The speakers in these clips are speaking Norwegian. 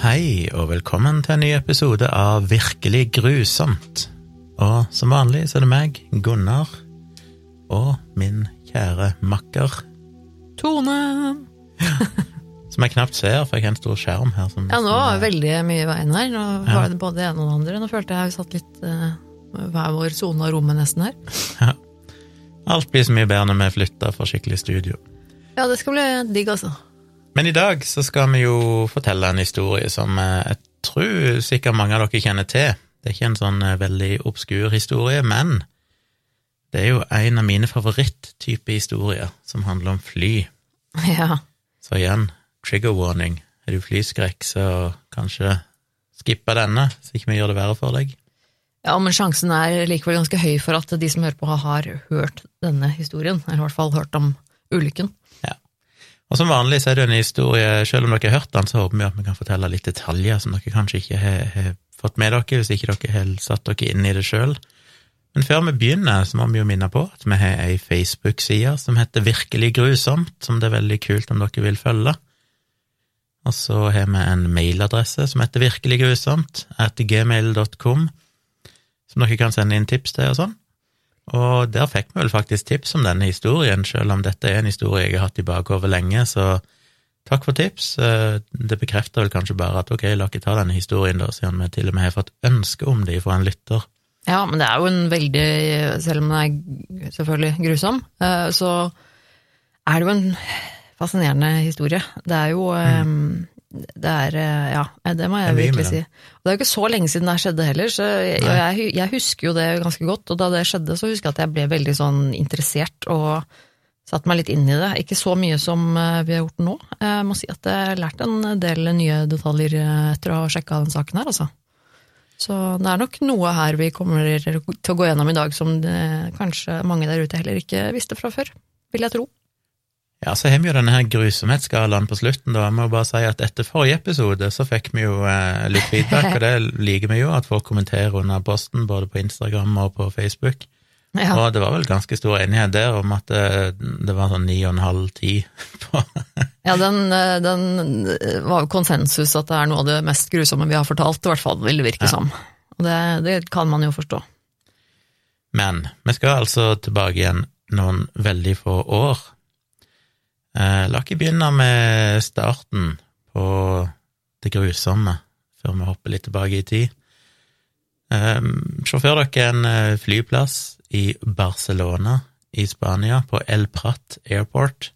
Hei, og velkommen til en ny episode av Virkelig grusomt. Og som vanlig så er det meg, Gunnar, og min kjære makker, Tone! som jeg knapt ser, for jeg har en stor skjerm her. Som, Ja, nå var det veldig mye i veien her. Nå var det både det ene og det andre. Nå følte jeg vi satt litt uh, hver vår sone av rommet nesten her. ja. Alt blir så mye bedre når vi flytter fra skikkelig studio. Ja, det skal bli digg, altså. Men i dag så skal vi jo fortelle en historie som eh, jeg tror sikkert mange av dere kjenner til. Det er ikke en sånn eh, veldig obskur historie, men det er jo en av mine favoritttyper historier som handler om fly. Ja. Så igjen, trigger warning. Er du flyskrekk, så kanskje skippe denne, så ikke vi gjør det verre for deg. ja, men sjansen er likevel ganske høy for at de som hører på, har hørt denne historien. Eller i hvert fall hørt om ulykken. Og som vanlig så er det en historie, selv om dere har hørt den, så håper vi at vi kan fortelle litt detaljer som dere kanskje ikke har, har fått med dere, hvis ikke dere har satt dere inn i det sjøl. Men før vi begynner, så må vi jo minne på at vi har ei Facebook-side som heter Virkelig grusomt, som det er veldig kult om dere vil følge. Og så har vi en mailadresse som heter virkeliggrusomt, at gmail.com, som dere kan sende inn tips til og sånn. Og der fikk vi vel faktisk tips om denne historien, selv om dette er en historie jeg har hatt i bakhodet lenge, så takk for tips. Eh, Det bekrefter vel kanskje bare at ok, la ikke ta denne historien, da, siden vi til og med har fått ønske om det fra en lytter. Ja, men det er jo en veldig Selv om den er selvfølgelig grusom, eh, så er det jo en fascinerende historie. Det er jo eh, Det er eh, Ja, det må jeg virkelig si. Og det er jo ikke så lenge siden det skjedde heller, så jeg, jeg, jeg husker jo det ganske godt. Og da det skjedde, så husker jeg at jeg ble veldig sånn interessert og satte meg litt inn i det. Ikke så mye som eh, vi har gjort nå. Jeg må si at jeg har lært en del nye detaljer eh, etter å ha sjekka den saken her, altså. Så det er nok noe her vi kommer til å gå gjennom i dag som det, kanskje mange der ute heller ikke visste fra før, vil jeg tro. Ja, så har vi jo denne her grusomhetsskalaen på slutten, da. Jeg må bare si at etter forrige episode så fikk vi jo eh, litt feedback, og det liker vi jo, at folk kommenterer under posten, både på Instagram og på Facebook. Ja, Og det var vel ganske stor enighet der om at det, det var sånn ni og en halv, ti på ja den, eh, den var jo konsensus at det er noe av det mest grusomme vi har fortalt, i hvert fall vil det virke Ja. som. Og det, det kan man jo forstå. Men vi skal altså tilbake igjen noen veldig få år. Eh, la ikke begynne med starten på det grusomme, før vi hopper litt tilbake i tid. Se for dere en eh, flyplass i Barcelona i Spania, på El Prat Airport.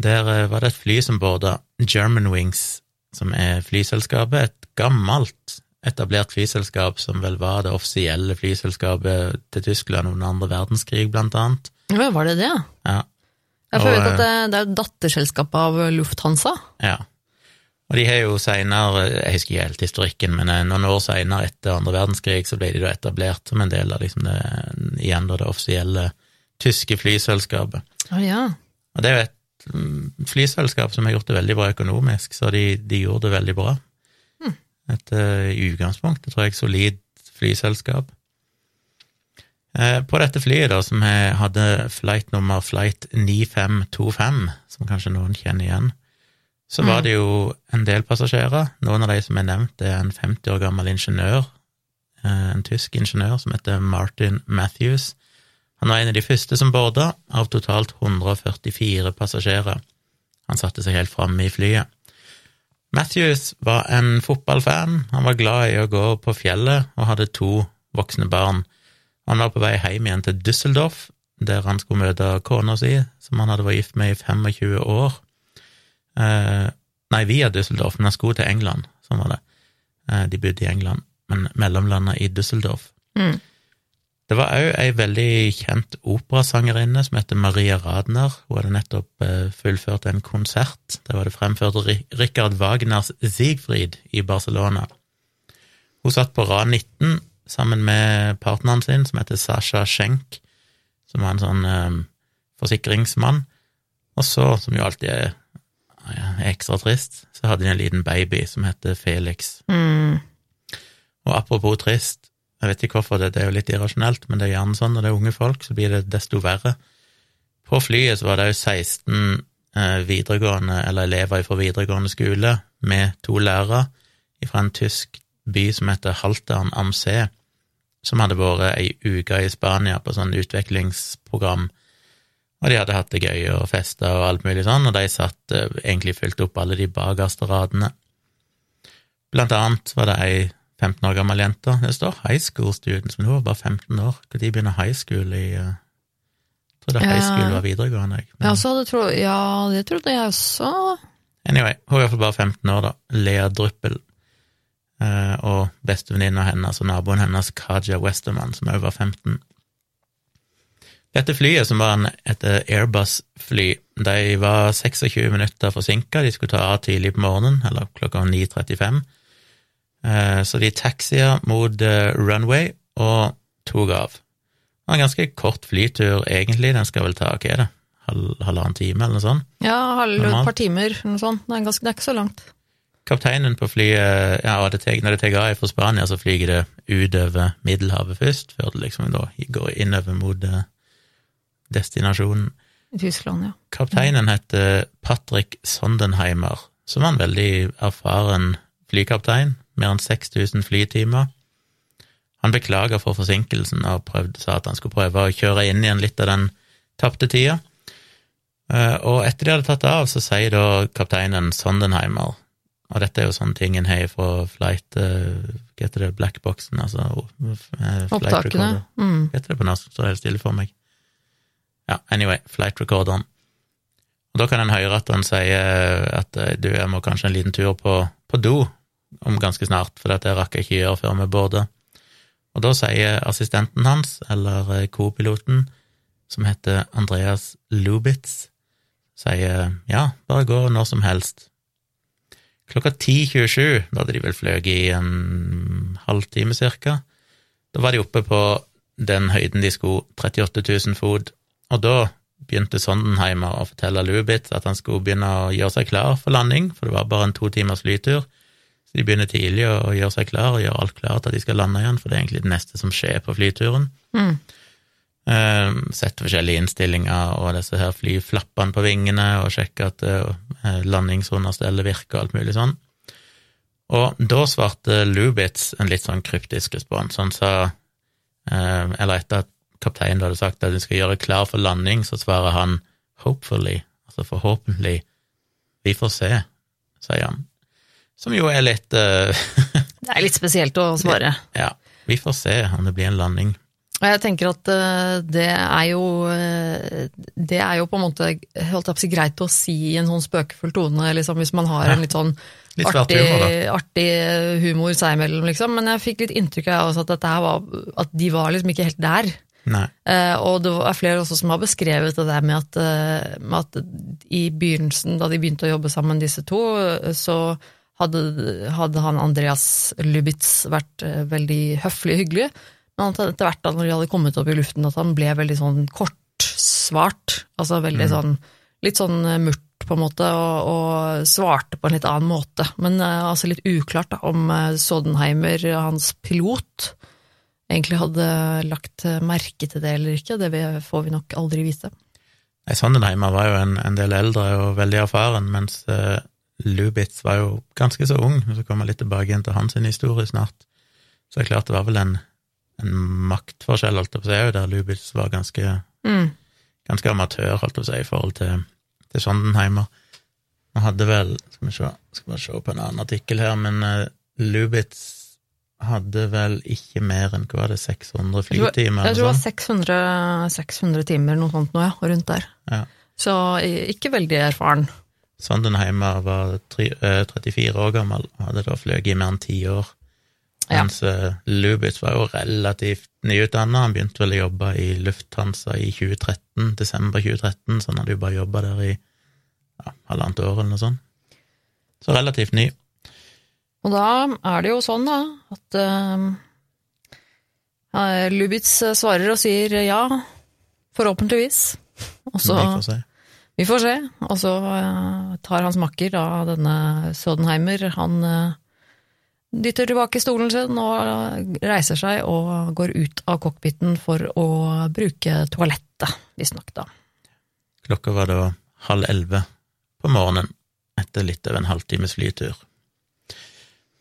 Der eh, var det et fly som borda Germanwings, som er flyselskapet, et gammelt etablert flyselskap som vel var det offisielle flyselskapet til Tyskland under andre verdenskrig, blant annet. Ja, var det det? Ja. Jeg får Og, at det, det er datterselskapet av Lufthansa. ja. Og de har jo seinere, jeg husker ikke helt historikken, men eh, noen år seinere, etter andre verdenskrig, så ble de da etablert som en del av liksom det, igjen da det offisielle tyske flyselskapet. Oh, ja. Og det er jo et mm, flyselskap som har gjort det veldig bra økonomisk, så de, de gjorde det veldig bra. Et utgangspunkt, det utgangspunktet, tror jeg, solid flyselskap. Eh, På dette flyet, da, som hadde flight nummer flight 9525, som kanskje noen kjenner igjen, så var det jo en del passasjerer. Noen av de som er nevnt, det er en 50 år gammel ingeniør, eh, en tysk ingeniør som heter Martin Matthews. Han var en av de første som borda, av totalt 144 passasjerer. Han satte seg helt framme i flyet. Matthews var en fotballfan, han var glad i å gå på fjellet og hadde to voksne barn. Han var på vei hjem igjen til Düsseldorf, der han skulle møte kona si, som han hadde vært gift med i 25 år. Eh, nei, via Düsseldorf, men han skulle til England, sånn var det. Eh, de bodde i England, men mellomlanda i Düsseldorf. Mm. Det var òg ei veldig kjent operasangerinne som heter Maria Radner. Hun hadde nettopp eh, fullført en konsert. Der var det fremført Ri- Richard Wagners Siegfried i Barcelona. Hun satt på rad 19 sammen med partneren sin, som heter Sasha Schenk, som var en sånn eh, forsikringsmann. Og så, som jo alltid er er ekstra trist, så hadde de en liten baby som heter Felix. Mm. Og apropos trist, jeg vet ikke hvorfor, det, det er jo litt irrasjonelt, men det er gjerne sånn når det er unge folk, så blir det desto verre. På flyet så var det jo 16 eh, videregående, eller elever fra videregående skole med to lærere fra en tysk by som heter Haltern am See, som hadde vært ei uke i Spania på sånn utviklingsprogram, og de hadde hatt det gøy og festa og alt mulig sånn, og de satt eh, egentlig fylt opp alle de bakerste radene. Blant annet var det ei 15 år gammel jente, det står high school student, men hun var bare 15 år, når begynner high school i uh, jeg trodde high school var videregående. Jeg, men... ja, tro, ja, det trodde jeg også. Anyway, hun er iallfall bare 15 år, da. Lea Druppel. Eh, og bestevenninna hennes og naboen hennes, Kaja Westermann, som også var 15. Dette flyet, som var et Airbus-fly, de var 26 minutter forsinka. De skulle ta av tidlig på morgenen, eller klokka 9.35. Eh, så de taxia mot eh, runway og tok av. Det var en ganske kort flytur, egentlig. Den skal vel ta hva er det, halvannen time, eller noe sånt? Ja, halv, et par timer, noe sånt. Det er, ganske, det er ikke så langt. Kapteinen på flyet ja, det teg, Når det tar av fra Spania, så flyger det utover Middelhavet først, før det liksom da går innover mot eh, destinasjonen. Tyskland, ja. Kapteinen heter Patrick Sondenheimer, som var en veldig erfaren flykaptein. Mer enn 6000 flytimer. Han beklaga for forsinkelsen og prøvde, sa at han skulle prøve å kjøre inn igjen litt av den tapte tida. Eh, og etter de hadde tatt av, så sier da kapteinen Sondenheimer og dette er jo sånne ting en har fra flight uh, Hva heter det, blackboxen, altså uh, Opptakene. Mm. Hva heter det på norsk? Står helt stille for meg. Ja, anyway, flight recorderen. Og da kan en høre at han sier at uh, du, jeg må kanskje en liten tur på, på do om ganske snart, for dette rakk jeg ikke gjøre før vi boarder. Og da sier assistenten hans, eller co-piloten, som heter Andreas Lubitz, sier ja, bare gå når som helst. Klokka 10.27, da hadde de vel fløyet i en halvtime cirka, da var de oppe på den høyden de skulle, 38 000 fot, og da begynte Sondenheimer å fortelle Lubitz at han skulle begynne å gjøre seg klar for landing, for det var bare en to timers flytur. Så de begynner tidlig å gjøre seg klar og gjøre alt klart at de skal lande igjen, for det er egentlig det neste som skjer på flyturen. Mm. Uh, sett forskjellige innstillinger og disse her flyflappene på vingene, og sjekke at uh, landingsunderstellet virker og alt mulig sånn. Og da svarte Lubitz en litt sånn kryptisk respons. Han sa, uh, eller etter at kapteinen hadde sagt at du skal gjøre klar for landing, så svarer han hopefully, altså forhåpentlig. Vi får se, sier han. Som jo er litt Det er litt spesielt å svare. Ja. Vi får se om det blir en landing. Og jeg tenker at eh, det er jo eh, Det er jo på en måte holdt jeg på å si, greit å si i en sånn spøkefull tone, liksom, hvis man har en litt sånn litt artig, humor, artig, humor seg imellom, liksom. Men jeg fikk litt inntrykk av at, var, at de var liksom ikke helt der. Eh, og det er flere også som har beskrevet det der med at, eh, med at i begynnelsen, da de begynte å jobbe sammen, disse to, så hadde, hadde han Andreas Lubitz vært veldig høflig og hyggelig. Men etter hvert da når de hadde kommet opp i luften, at han ble veldig sånn kortsvart. Altså veldig mm. sånn litt sånn eh, murt, på en måte, og, og, svarte på en litt annen måte. Men uh, altså litt uklart da, om uh, Sodenheimer, hans pilot, egentlig hadde lagt merke til det eller ikke. Det får vi nok aldri vite. Nei, Sondenheimer var jo en, en, del eldre og veldig erfaren, mens uh, Lubitz var jo ganske så ung. Så kommer jeg litt tilbake igjen til hans historie snart. Så det er klart det var vel en en maktforskjell, holdt jeg på å si, der Lubitz var ganske, mm. ganske amatør, holdt jeg på å si, i forhold til, til Sondenheimer. Han hadde vel Skal vi se, skal vi se på en annen artikkel her, men uh, Lubitz hadde vel ikke mer enn hva var det, 600 flytimer? Jeg tror det var 600, 600 timer, noe sånt noe, ja, rundt der. Ja. Så ikke veldig erfaren. Sondenheimer var 34 eh, år gammel og hadde da fløyet i mer enn ti år. Mens ja. Lubitz var jo relativt nyutdanna. Han begynte vel å jobbe i Lufthansa i 2013, desember 2013, så han hadde jo bare jobba der i ja, halvannet år eller noe sånt. Så relativt ny. Og da er det jo sånn, da, at uh, Lubitz svarer og sier ja, forhåpentligvis. Og så Vi får se. Vi får se. Og så uh, tar hans makker, da, denne Sodenheimer, han uh, dytter tilbake stolen sin og reiser seg og går ut av cockpiten for å bruke toalettet, visstnok, da. Klokka var da halv elleve på morgenen etter litt over en halvtimes flytur.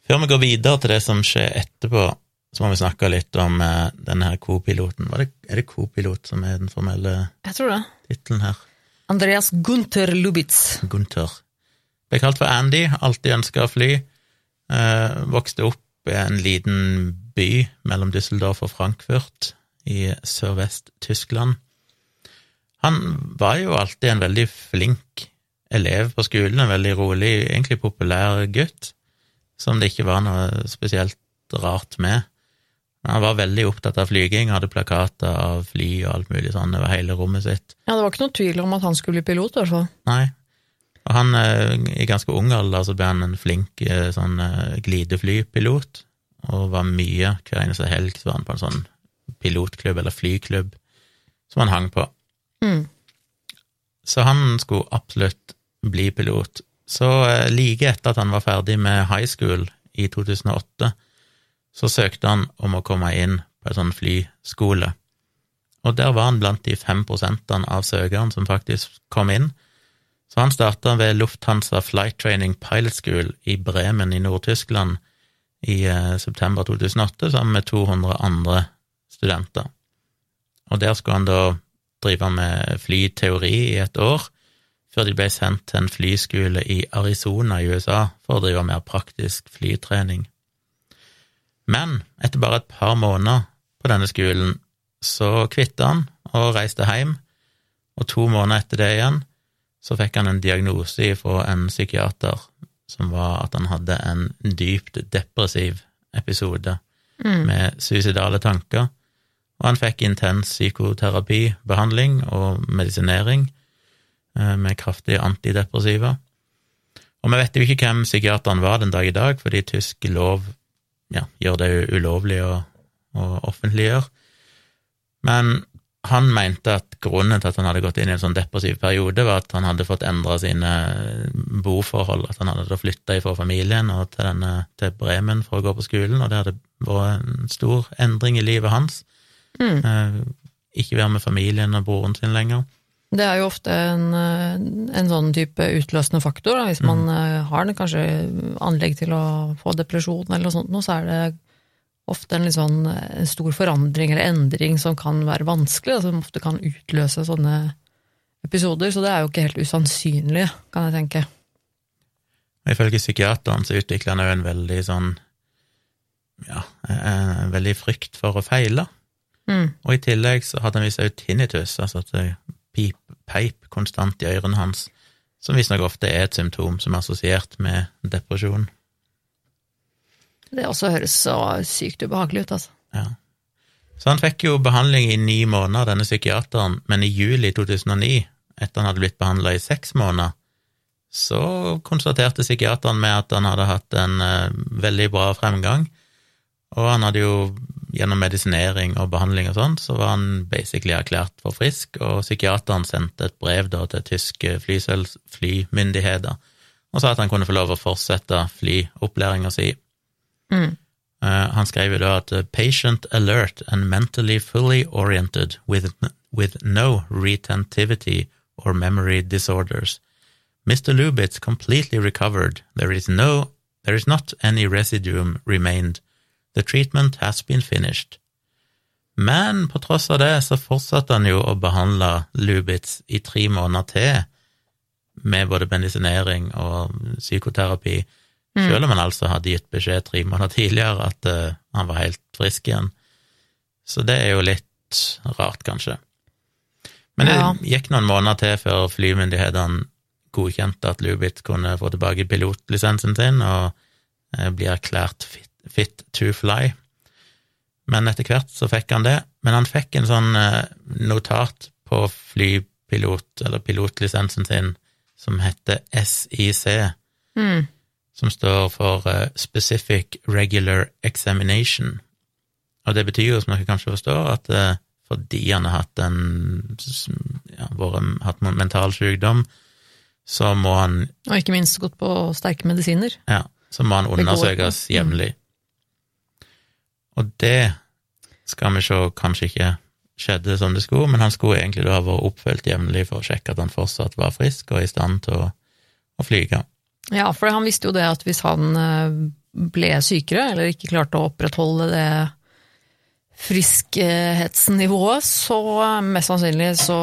Før vi går videre til det som skjer etterpå, så må vi snakke litt om eh, denne her co-piloten. Er det co-pilot som er den formelle tittelen her? Andreas Gunther Lubitz. Gunther. Ble kalt for Andy, alltid ønska å fly. Eh, vokste opp i en liten by mellom Düsseldorf og Frankfurt i sørvest-Tyskland. Han var jo alltid en veldig flink elev på skolen, en veldig rolig, egentlig populær gutt, som det ikke var noe spesielt rart med. Han var veldig opptatt av flyging, hadde plakater av fly og alt mulig sånn over hele rommet sitt. Ja, det var ikke noe tvil om at han skulle bli pilot, i hvert fall. Nei. Og han, eh, i ganske ung alder, så ble han en flink eh, sånn eh, glideflypilot, og var mye, hver eneste helg så var han på en sånn pilotklubb eller flyklubb som han hang på. Mm. Så han skulle absolutt bli pilot. Så like etter at han var ferdig med high school i 2008, så søkte han om å komme inn på en sånn flyskole. Og der var han blant de fem prosentene av søkerne som faktisk kom inn. Så han starta ved Lufthansa Flight Training Pilot School i Bremen i Nord-Tyskland i eh, september 2008 sammen med 200 andre studenter. Og der skulle han da drive med flyteori i et år, før de ble sendt til en flyskole i Arizona i USA for å drive mer praktisk flytrening. Men etter bare et par måneder på denne skolen så kvitta han og reiste hjem, og to måneder etter det igjen så fikk han en diagnose fra en psykiater som var at han hadde en dypt depressiv episode Mm. med suicidale tanker, og han fikk intens psykoterapibehandling og medisinering eh, med kraftige antidepressiva. Og vi vet jo ikke hvem psykiateren var den dag i dag, fordi tysk lov ja, gjør det ulovlig å, å offentliggjøre. Men han mente at grunnen til at han hadde gått inn i en sånn depressiv periode, var at han hadde fått endra sine boforhold, at han hadde flytta ifra familien og til, denne, til Bremen for å gå på skolen, og det hadde vært en stor endring i livet hans. Mm. Eh, ikke være med familien og broren sin lenger. Det er jo ofte en, eh, en sånn type utløsende faktor. Da. Hvis man mm. har en, kanskje anlegg til å få depresjon eller noe sånt, så er det ofte en, sånn, en stor forandring eller endring som kan være vanskelig, og som ofte kan utløse sånne episoder. Så det er jo ikke helt usannsynlig, kan jeg tenke. Ifølge psykiateren så utvikler han jo en veldig sånn ja, en veldig frykt for å feile. Mm. Og i tillegg så hadde han visst òg tinnitus, altså at det pip, peip konstant i ørene hans, som visstnok ofte er et symptom som er assosiert med depresjon. Det også høres så sykt ubehagelig ut, altså. Ja. Så han fikk jo behandling i ni måneder, denne psykiateren, men i juli 2009, etter han hadde blitt behandla i seks måneder, så konstaterte psykiateren med at han hadde hatt en eh, veldig bra fremgang, og han hadde jo gjennom medisinering og behandling og sånn, så var han basically erklært for frisk, og psykiateren sendte et brev da til tyske flymyndigheter og sa at han kunne få lov å fortsette flyopplæringa si. Mm. Eh, han skrev jo da at eh, patient alert and mentally fully oriented with, with no retentivity or memory disorders. Mr. Lubitz completely recovered. There is no, there is not any residuum remained. The treatment has been finished. Men på tross av det så fortsatte han jo å behandle Lubitz i tre måneder til, med både medisinering og psykoterapi, Mm. selv om han altså hadde gitt beskjed tre måneder tidligere at uh, han var helt frisk igjen. Så det er jo litt rart, kanskje. Men det Ja. gikk noen måneder til før flymyndighetene godkjente at Lubitz kunne få tilbake pilotlisensen sin og eh, bli erklært fit, fit to fly. Men etter hvert så fikk han det. Men han fikk en sånn eh, notat på flypilot, eller pilotlisensen sin, som heter SIC Mm. Som står for eh, Specific Regular Examination. Og det betyr jo, som dere kanskje forstår, at eh, fordi han har hatt en ja, vært, hatt en mental sykdom, så må han, Og ikke minst gått på sterke medisiner. ja, så må han undersøkes jevnlig. Mm. Og det skal vi se kanskje ikke skjedde som det skulle, men han skulle egentlig da ha vært oppfølgt jevnlig for å sjekke at han fortsatt var frisk og i stand til å å flyge. Ja, for han visste jo det at hvis han eh, ble sykere, eller ikke klarte å opprettholde det friskhetsnivået, så mest sannsynlig så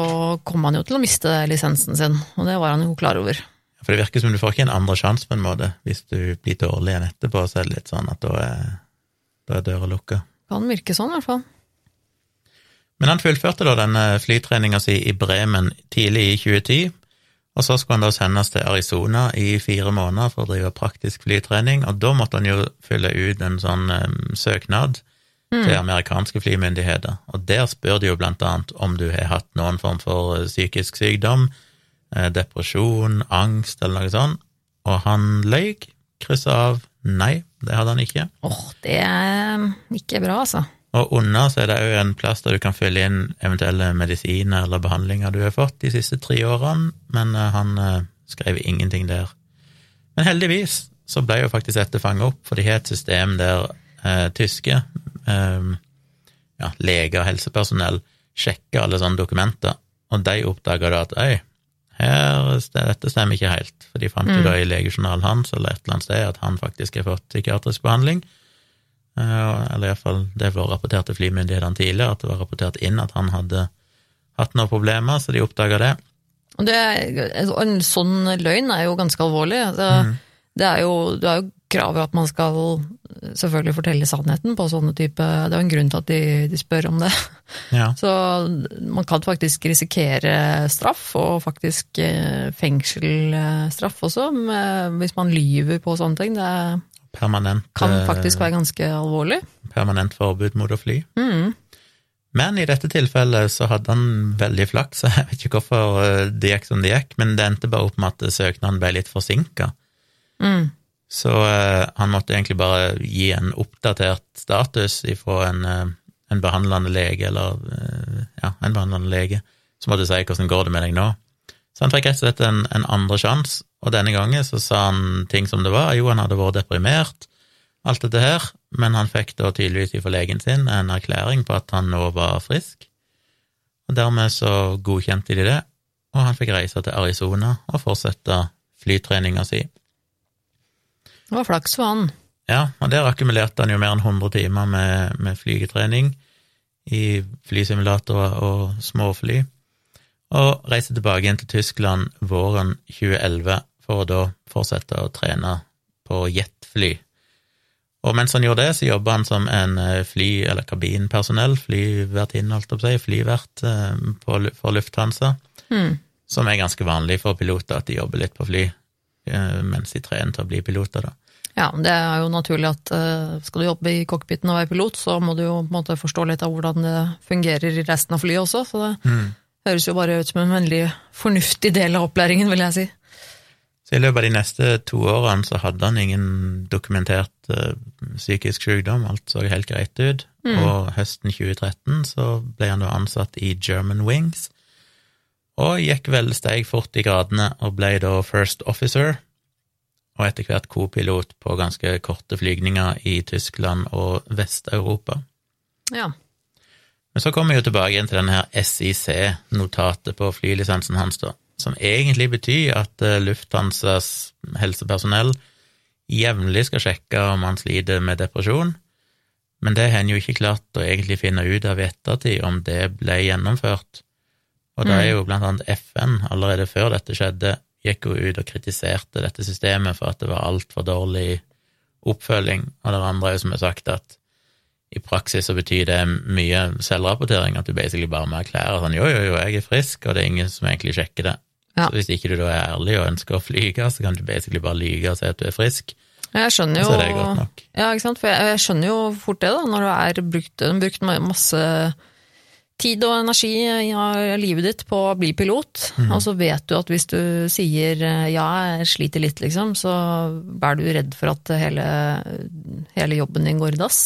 kom han jo til å miste lisensen sin, og det var han jo klar over. For det virker som du får ikke en andre sjanse, på en måte. Hvis du blir dårlig igjen etterpå, så er det litt sånn at da er, da er døra lukka. Kan virke sånn, i hvert fall. Men han fullførte da denne flytreninga si i Bremen tidlig i 2010, og så skulle han da sendes til Arizona i fire måneder for å drive praktisk flytrening, og da måtte han jo fylle ut en sånn um, søknad mm. til amerikanske flymyndigheter, og der spør de jo blant annet om du har hatt noen form for eh, psykisk sykdom, eh, depresjon, angst eller noe sånt, og han løy, kryssa av nei, det hadde han ikke. Åh, oh, det er ikke bra, altså. Og under så er det òg en plass der du kan fylle inn eventuelle medisiner eller behandlinger du har fått de siste tre årene, men eh, han skrev ingenting der. Men heldigvis så ble jo faktisk dette fanget opp, for de har et system der eh, tyske eh, ja, leger og helsepersonell sjekker alle sånne dokumenter, og de oppdaga da at øy, her, dette stemmer ikke helt, for de fant jo mm. da i legejournalen hans eller et eller annet sted at han faktisk har fått psykiatrisk behandling. Eh, eller iallfall det var rapportert til flymyndighetene tidligere, at det var rapportert inn at han hadde hatt noen problemer, så de oppdaga det. Det, en sånn løgn er jo ganske alvorlig. Det, mm. Det er jo, det er jo kravet at man skal selvfølgelig fortelle sannheten på sånne type Det er jo en grunn til at de, de spør om det. Ja. Så man kan faktisk risikere straff, og faktisk eh, fengselsstraff også, hvis man lyver på sånne ting. Det Permanent, kan faktisk være ganske alvorlig. Permanent forbud mot å fly. Mm. Men i dette tilfellet så hadde han veldig flaks, jeg vet ikke hvorfor eh, det gikk som det gikk, men det endte bare opp med at søknaden ble litt forsinka. Mm. Så uh, han måtte egentlig bare gi en oppdatert status ifra en, uh, en behandlende lege, eller uh, ja, en behandlende lege, som måtte si hvordan går det med deg nå. Så han fikk rett og slett en, en andre sjanse, og denne gangen så sa han ting som det var. Jo, han hadde vært deprimert, alt dette her, men han fikk da tydeligvis ifra legen sin en erklæring på at han nå var frisk, og dermed så godkjente de det, og han fikk reise til Arizona og fortsette flytreninga si. Det var flaks for han. Ja, og der akkumulerte han jo mer enn 100 timer med, med flygetrening i flysimulatorer og småfly, og reiste tilbake igjen til Tyskland våren 2011 for å da fortsette å trene på jetfly. Og mens han gjorde det, så jobba han som en eh, fly- eller kabinpersonell, flyvertinne, holdt jeg på å si, flyvert eh, for Lufthansa, mm. som er ganske vanlig for piloter, at de jobber litt på fly. Eh, mens de trener til å bli piloter, da. Ja, det er jo naturlig at skal du jobbe i cockpiten og være pilot, så må du jo på en måte forstå litt av hvordan det fungerer i resten av flyet også, så det mm. Høres jo bare ut som en veldig fornuftig del av opplæringen, vil jeg si. Så i løpet av de neste to årene så hadde han ingen dokumentert uh, psykisk sykdom, alt så helt greit ut, mm. og høsten 2013 så ble han da ansatt i German Wings, og gikk vel steg fort i gradene og ble da first officer, og etter hvert co-pilot på ganske korte flygninger i Tyskland og Vest-Europa. Ja. Men så kommer vi jo tilbake igjen til denne her SIC-notatet på flylisensen hans, da, som egentlig betyr at eh, Lufthansas helsepersonell jevnlig skal sjekke om han sliter med depresjon, men det har en jo ikke klart å egentlig finne ut av i ettertid om det ble gjennomført. Og da er mm. jo blant annet FN, allerede før dette skjedde, gikk jo ut og kritiserte dette systemet for at det var altfor dårlig oppfølging, og det andre er jo som har sagt at i praksis så betyr det mye selvrapportering, at du basically bare må erklære sånn jo, jo, jo, jeg er frisk, og det er ingen som egentlig sjekker det. Ja. Så hvis ikke du da er ærlig og ønsker å flyge, så kan du basically bare lyge og si at du er frisk. Jeg skjønner jo, så er det godt nok. Ja, ikke sant, for jeg, jeg skjønner jo fort det, da, når du er brukt, brukt masse tid og energi av livet ditt på å bli pilot, mm. og så vet du at hvis du sier ja, jeg sliter litt, liksom, så er du redd for at hele, hele jobben din går i dass.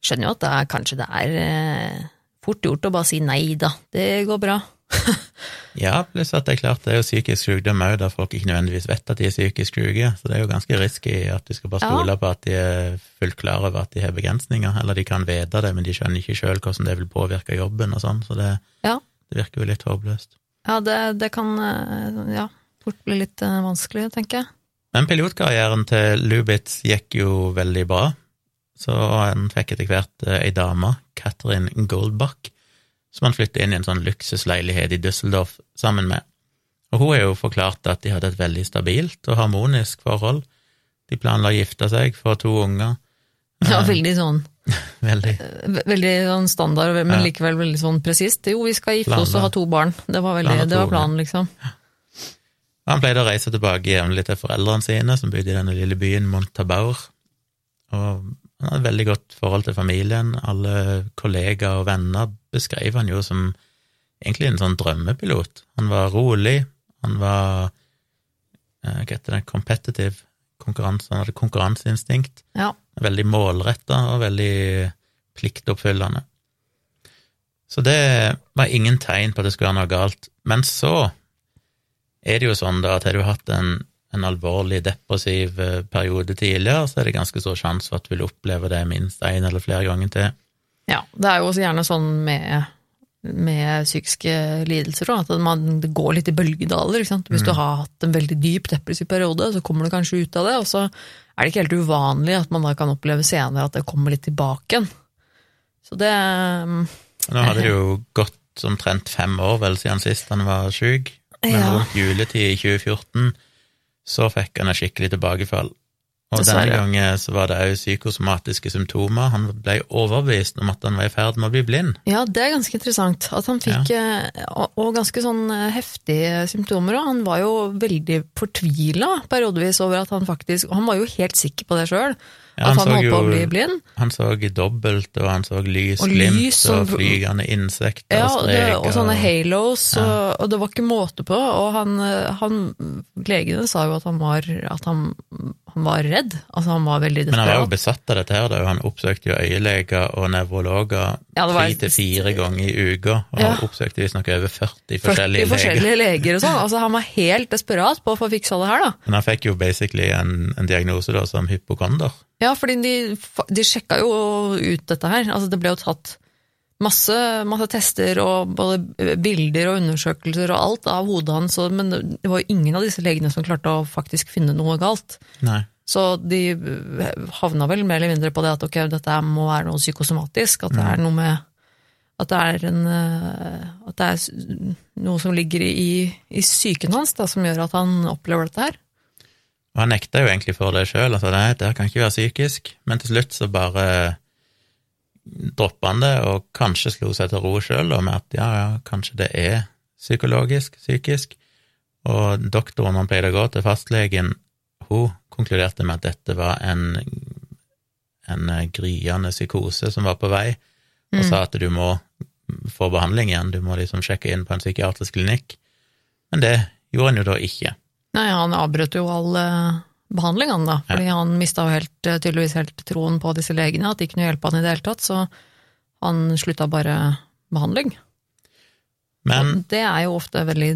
Skjønner jo at det er, kanskje det er eh, fort gjort å bare si nei da, det går bra. ja, pluss at det er klart det er jo psykisk sykdom òg, der folk ikke nødvendigvis vet at de er psykisk syke, så det er jo ganske risky at du skal bare stole ja. på at de er fullt klar over at de har begrensninger, eller de kan vite det, men de skjønner ikke sjøl hvordan det vil påvirke jobben og sånn, så det, ja. det, virker jo litt håpløst. Ja, det, det kan eh, Ja. fort bli litt eh, vanskelig, tenker jeg. Men pilotkarrieren til Lubitz gikk jo veldig bra, så han fikk etter hvert eh, ei dame, Catherine Goldbach, som han flyttet inn i en sånn luksusleilighet i Düsseldorf sammen med. Og hun har jo forklart at de hadde et veldig stabilt og harmonisk forhold. De planla å gifte seg, få to unger. Ja, veldig sånn Veldig. Veldig sånn standard, men Ja. likevel veldig sånn presist. Jo, vi skal gifte oss og ha to barn. Det var, veldig, det var planen, liksom. Han pleide å reise tilbake jevnlig til foreldrene sine, som bodde i denne lille byen Montabaur. Og han hadde et veldig godt forhold til familien. Alle kollegaer og venner beskrev han jo som egentlig en sånn drømmepilot. Han var rolig, han var eh, Hva heter det? Competitive. Konkurranse, han hadde konkurranseinstinkt. Ja. Veldig målretta og veldig pliktoppfyllende. Så det var ingen tegn på at det skulle være noe galt. Men så er det jo sånn da at har du hatt en, en alvorlig depressiv eh, periode tidligere, så er det ganske stor sjanse for at du vil oppleve det minst én eller flere ganger til. Ja, det er jo også gjerne sånn med, med psykiske lidelser at man, det går litt i bølgedaler. Ikke sant? Hvis du har hatt en veldig dyp depressiv periode, så kommer du kanskje ut av det, og så er det ikke helt uvanlig at man da kan oppleve senere at det kommer litt tilbake igjen. Så det mm, Nå hadde det jo gått omtrent fem år vel siden sist han var syk, men Ja. rundt juletid i 2014 så fikk han et skikkelig tilbakefall. Og denne gangen så var det òg psykosomatiske symptomer. Han ble overbevist om at han var i ferd med å bli blind. Ja, det er ganske interessant. At han fikk ja. og, og ganske sånn eh, heftige symptomer. òg. han var jo veldig fortvila periodevis over at han faktisk Han var jo helt sikker på det sjøl, Ja, han han så jo- bli blind. Han så dobbelt, og han så lys, Og glimt lys og og- flygende insekter Ja, og streker. og sånne halos, halos, og, og det var ikke måte på. Og han, han Legene sa jo at han var, at han, han var redd. Altså, han var veldig desperat. Men han var jo besatt av dette her, da. Han oppsøkte jo øyeleger og nevrologer Ja, tre til fire ganger i uka, og Ja. han oppsøkte visstnok over 40 40 forskjellige leger. forskjellige leger og sånn. Altså, han var helt desperat på å få fiksa det her, da. Men han fikk jo basically en, en diagnose da som hypokonder. Ja, fordi de, de sjekka jo ut dette her. Altså, det ble jo tatt masse, masse tester og både bilder og undersøkelser og alt av hodet hans, men det var jo ingen av disse legene som klarte å faktisk finne noe galt. Nei. Så de havna vel mer eller mindre på det at ok, dette må være noe psykosomatisk, at det er noe med at det er, en, eh, at det er noe som ligger i, i psyken hans da, som gjør at han opplever dette her. Og han nekta jo egentlig for det sjøl, altså nei, det kan ikke være psykisk, men til slutt så bare droppa han det, og kanskje slo seg til ro sjøl med at ja, ja, kanskje det er psykologisk, psykisk, og doktoren han pleide å gå til, fastlegen, hun konkluderte med at dette var en, en gryende psykose som var på vei, og sa at du må få behandling igjen, du må liksom sjekke inn på en psykiatrisk klinikk, men det gjorde han jo da ikke. Nei, han avbrøt jo all eh, behandling, han da, fordi han mista jo helt, eh, tydeligvis helt troen på disse legene, at de kunne hjelpe han i det hele tatt, så han slutta bare behandling. Men Og det er jo ofte veldig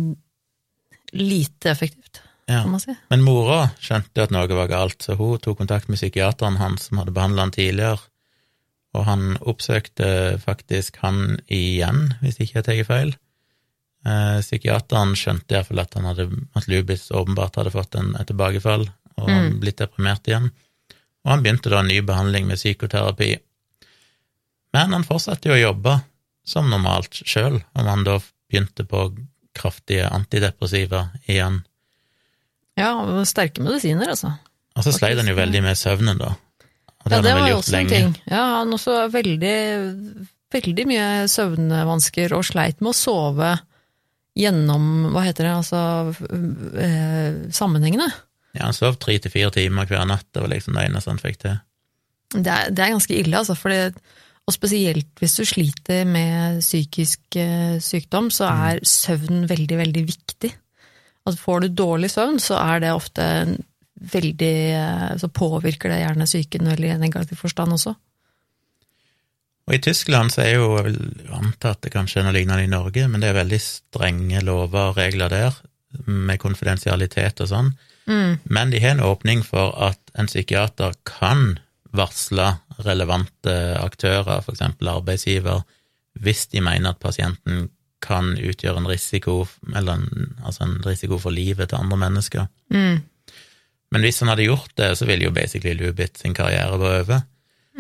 lite effektivt, Ja. kan man si. Men mora skjønte at noe var galt, så hun tok kontakt med psykiateren hans som hadde behandla han tidligere, og han oppsøkte faktisk han igjen, hvis ikke jeg tar feil. Eh, psykiateren skjønte iallfall at, han hadde, at Lubis åpenbart hadde fått en, et tilbakefall og Mm. blitt deprimert igjen, og han begynte da en ny behandling med psykoterapi. Men han fortsatte jo å jobbe som normalt sjøl, om han da begynte på kraftige antidepressiva igjen. Ja, sterke medisiner, altså. Og så sleit han jo veldig med søvnen, da. Og det Ja, det var jo også en lenge. ting. Ja, han også veldig, veldig mye søvnvansker og sleit med å sove gjennom, hva heter det, altså eh, sammenhengende. Ja, han sov tre til fire timer hver natt, det var liksom det eneste han fikk til. Det er, det er ganske ille, altså, fordi, og spesielt hvis du sliter med psykisk eh, sykdom, så Mm. er søvn veldig, veldig viktig. Altså, får du dårlig søvn, så er det ofte veldig eh, Så påvirker det gjerne psyken veldig i negativ forstand også. Og i Tyskland så er jo, jeg vil anta at det kanskje er noe lignende i Norge, men det er veldig strenge lover og regler der, med konfidensialitet og sånn. Mm. Men de har en åpning for at en psykiater kan varsle relevante aktører, eksempel arbeidsgiver, hvis de mener at pasienten kan utgjøre en risiko, eller en, altså en risiko for livet til andre mennesker. Mm. Men hvis han hadde gjort det, så ville jo basically Lubit sin karriere være over.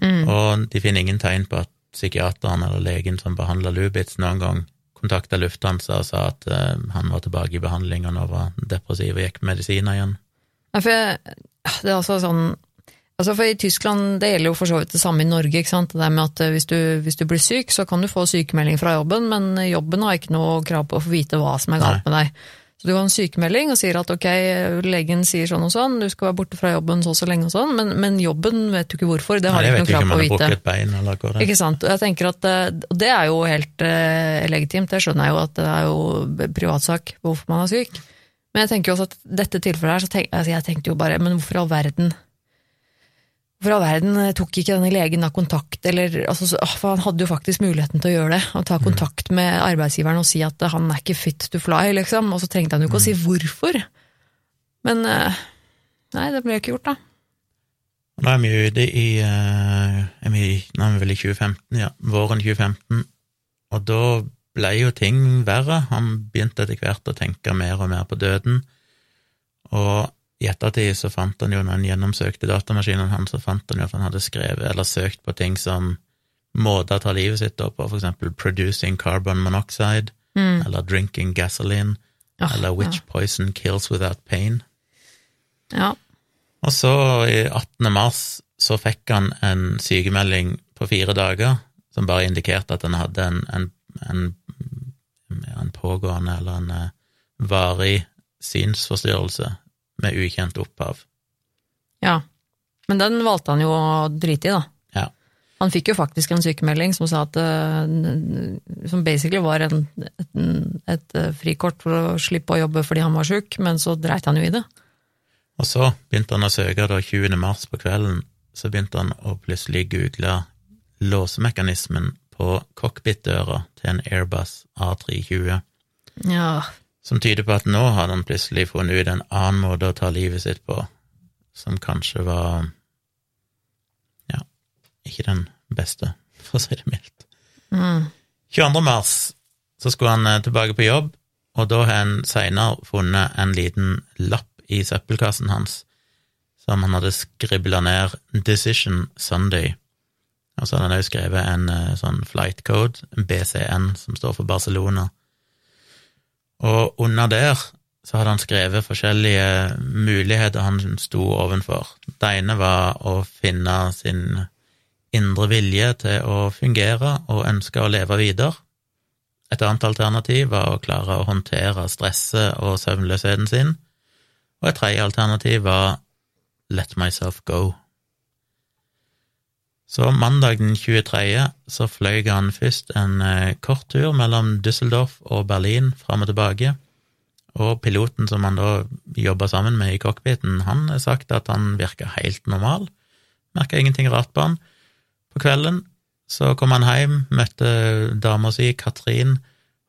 Mm. Og de finner ingen tegn på at psykiateren eller legen som behandla Lubitz noen gang kontakta Lufthansa og sa at eh, han var tilbake i behandling og nå var depressiv og gikk på medisiner igjen. Nei, for jeg, det er altså sånn altså For i Tyskland, det gjelder jo for så vidt det samme i Norge, ikke sant. Det der med at eh, hvis du, hvis du blir syk, så kan du få sykemelding fra jobben, men jobben har ikke noe krav på å få vite hva som er galt med deg. Så du har en sykemelding og sier at ok, legen sier sånn og sånn, du skal være borte fra jobben så og så lenge og sånn, men, men jobben vet du ikke hvorfor, det har Nei, ikke noe ikke på noe vite. Nei, krav på ikke om å vite. brukket et bein eller hva. Ikke sant. Og jeg tenker at eh, det er jo helt eh, legitimt, det skjønner jeg jo at det er jo privatsak hvorfor man er syk. Men jeg tenker jo også at dette tilfellet her, så tenk, altså jeg tenkte jo bare, men hvorfor i all verden I all verden eh, tok ikke denne legen da kontakt, eller altså, ah, For han hadde jo faktisk muligheten til å gjøre det, å ta kontakt med arbeidsgiveren og si at eh, han er ikke fit to fly, liksom, og så trengte han jo ikke å si hvorfor. Men eh, nei, det ble jo ikke gjort, da. Nå er vi jo ute i er vi, Nå er vi vel i 2015, ja. Våren 2015. Og da ble jo ting verre. Han begynte etter hvert å tenke mer og mer på døden. Og i ettertid så fant han jo, når han gjennomsøkte datamaskinen hans, så fant han jo at han hadde skrevet eller søkt på ting som måter å ta livet sitt opp på, for eksempel 'producing carbon monoxide', eller 'drinking gasoline', oh, eller 'which poison kills without pain'. Ja. Og så, i 18. mars, så fikk han en sykemelding på fire dager som bare indikerte at han hadde en, en, en, en pågående eller en eh, varig synsforstyrrelse med ukjent opphav. Ja. Men den valgte han jo å drite i, da. Ja. Han fikk jo faktisk en sykemelding som sa at eh, Som basically var en, et, et eh, frikort for å slippe å jobbe fordi han var sjuk, men så dreit han jo i det. Og så begynte han å søke da 20. mars på kvelden, så begynte han å plutselig google låsemekanismen på cockpitdøra til en Airbus A320, Ja. Som tyder på at nå hadde han plutselig funnet ut en annen måte å ta livet sitt på, som kanskje var ja, ikke den beste, for å si det mildt. Mm. 22. mars så skulle han eh, tilbake på jobb, og da har han seinere funnet en liten lapp i søppelkassen hans som han hadde skribla ned 'Decision Sunday'. Og så hadde han òg skrevet en eh, sånn flight code, BCN, som står for Barcelona. Og under der så hadde han skrevet forskjellige muligheter han sto ovenfor. Det ene var å finne sin indre vilje til å fungere og ønske å leve videre. Et annet alternativ var å klare å håndtere stresset og søvnløsheten sin. Og et tredje alternativ var let myself go. Så mandag den 23. så fløy han først en eh, kort tur mellom Düsseldorf og Berlin fram og tilbake, og piloten som han da jobba sammen med i cockpiten, han har sagt at han virka helt normal, merka ingenting rart på han. På kvelden så kom han hjem, møtte dama si, Katrin,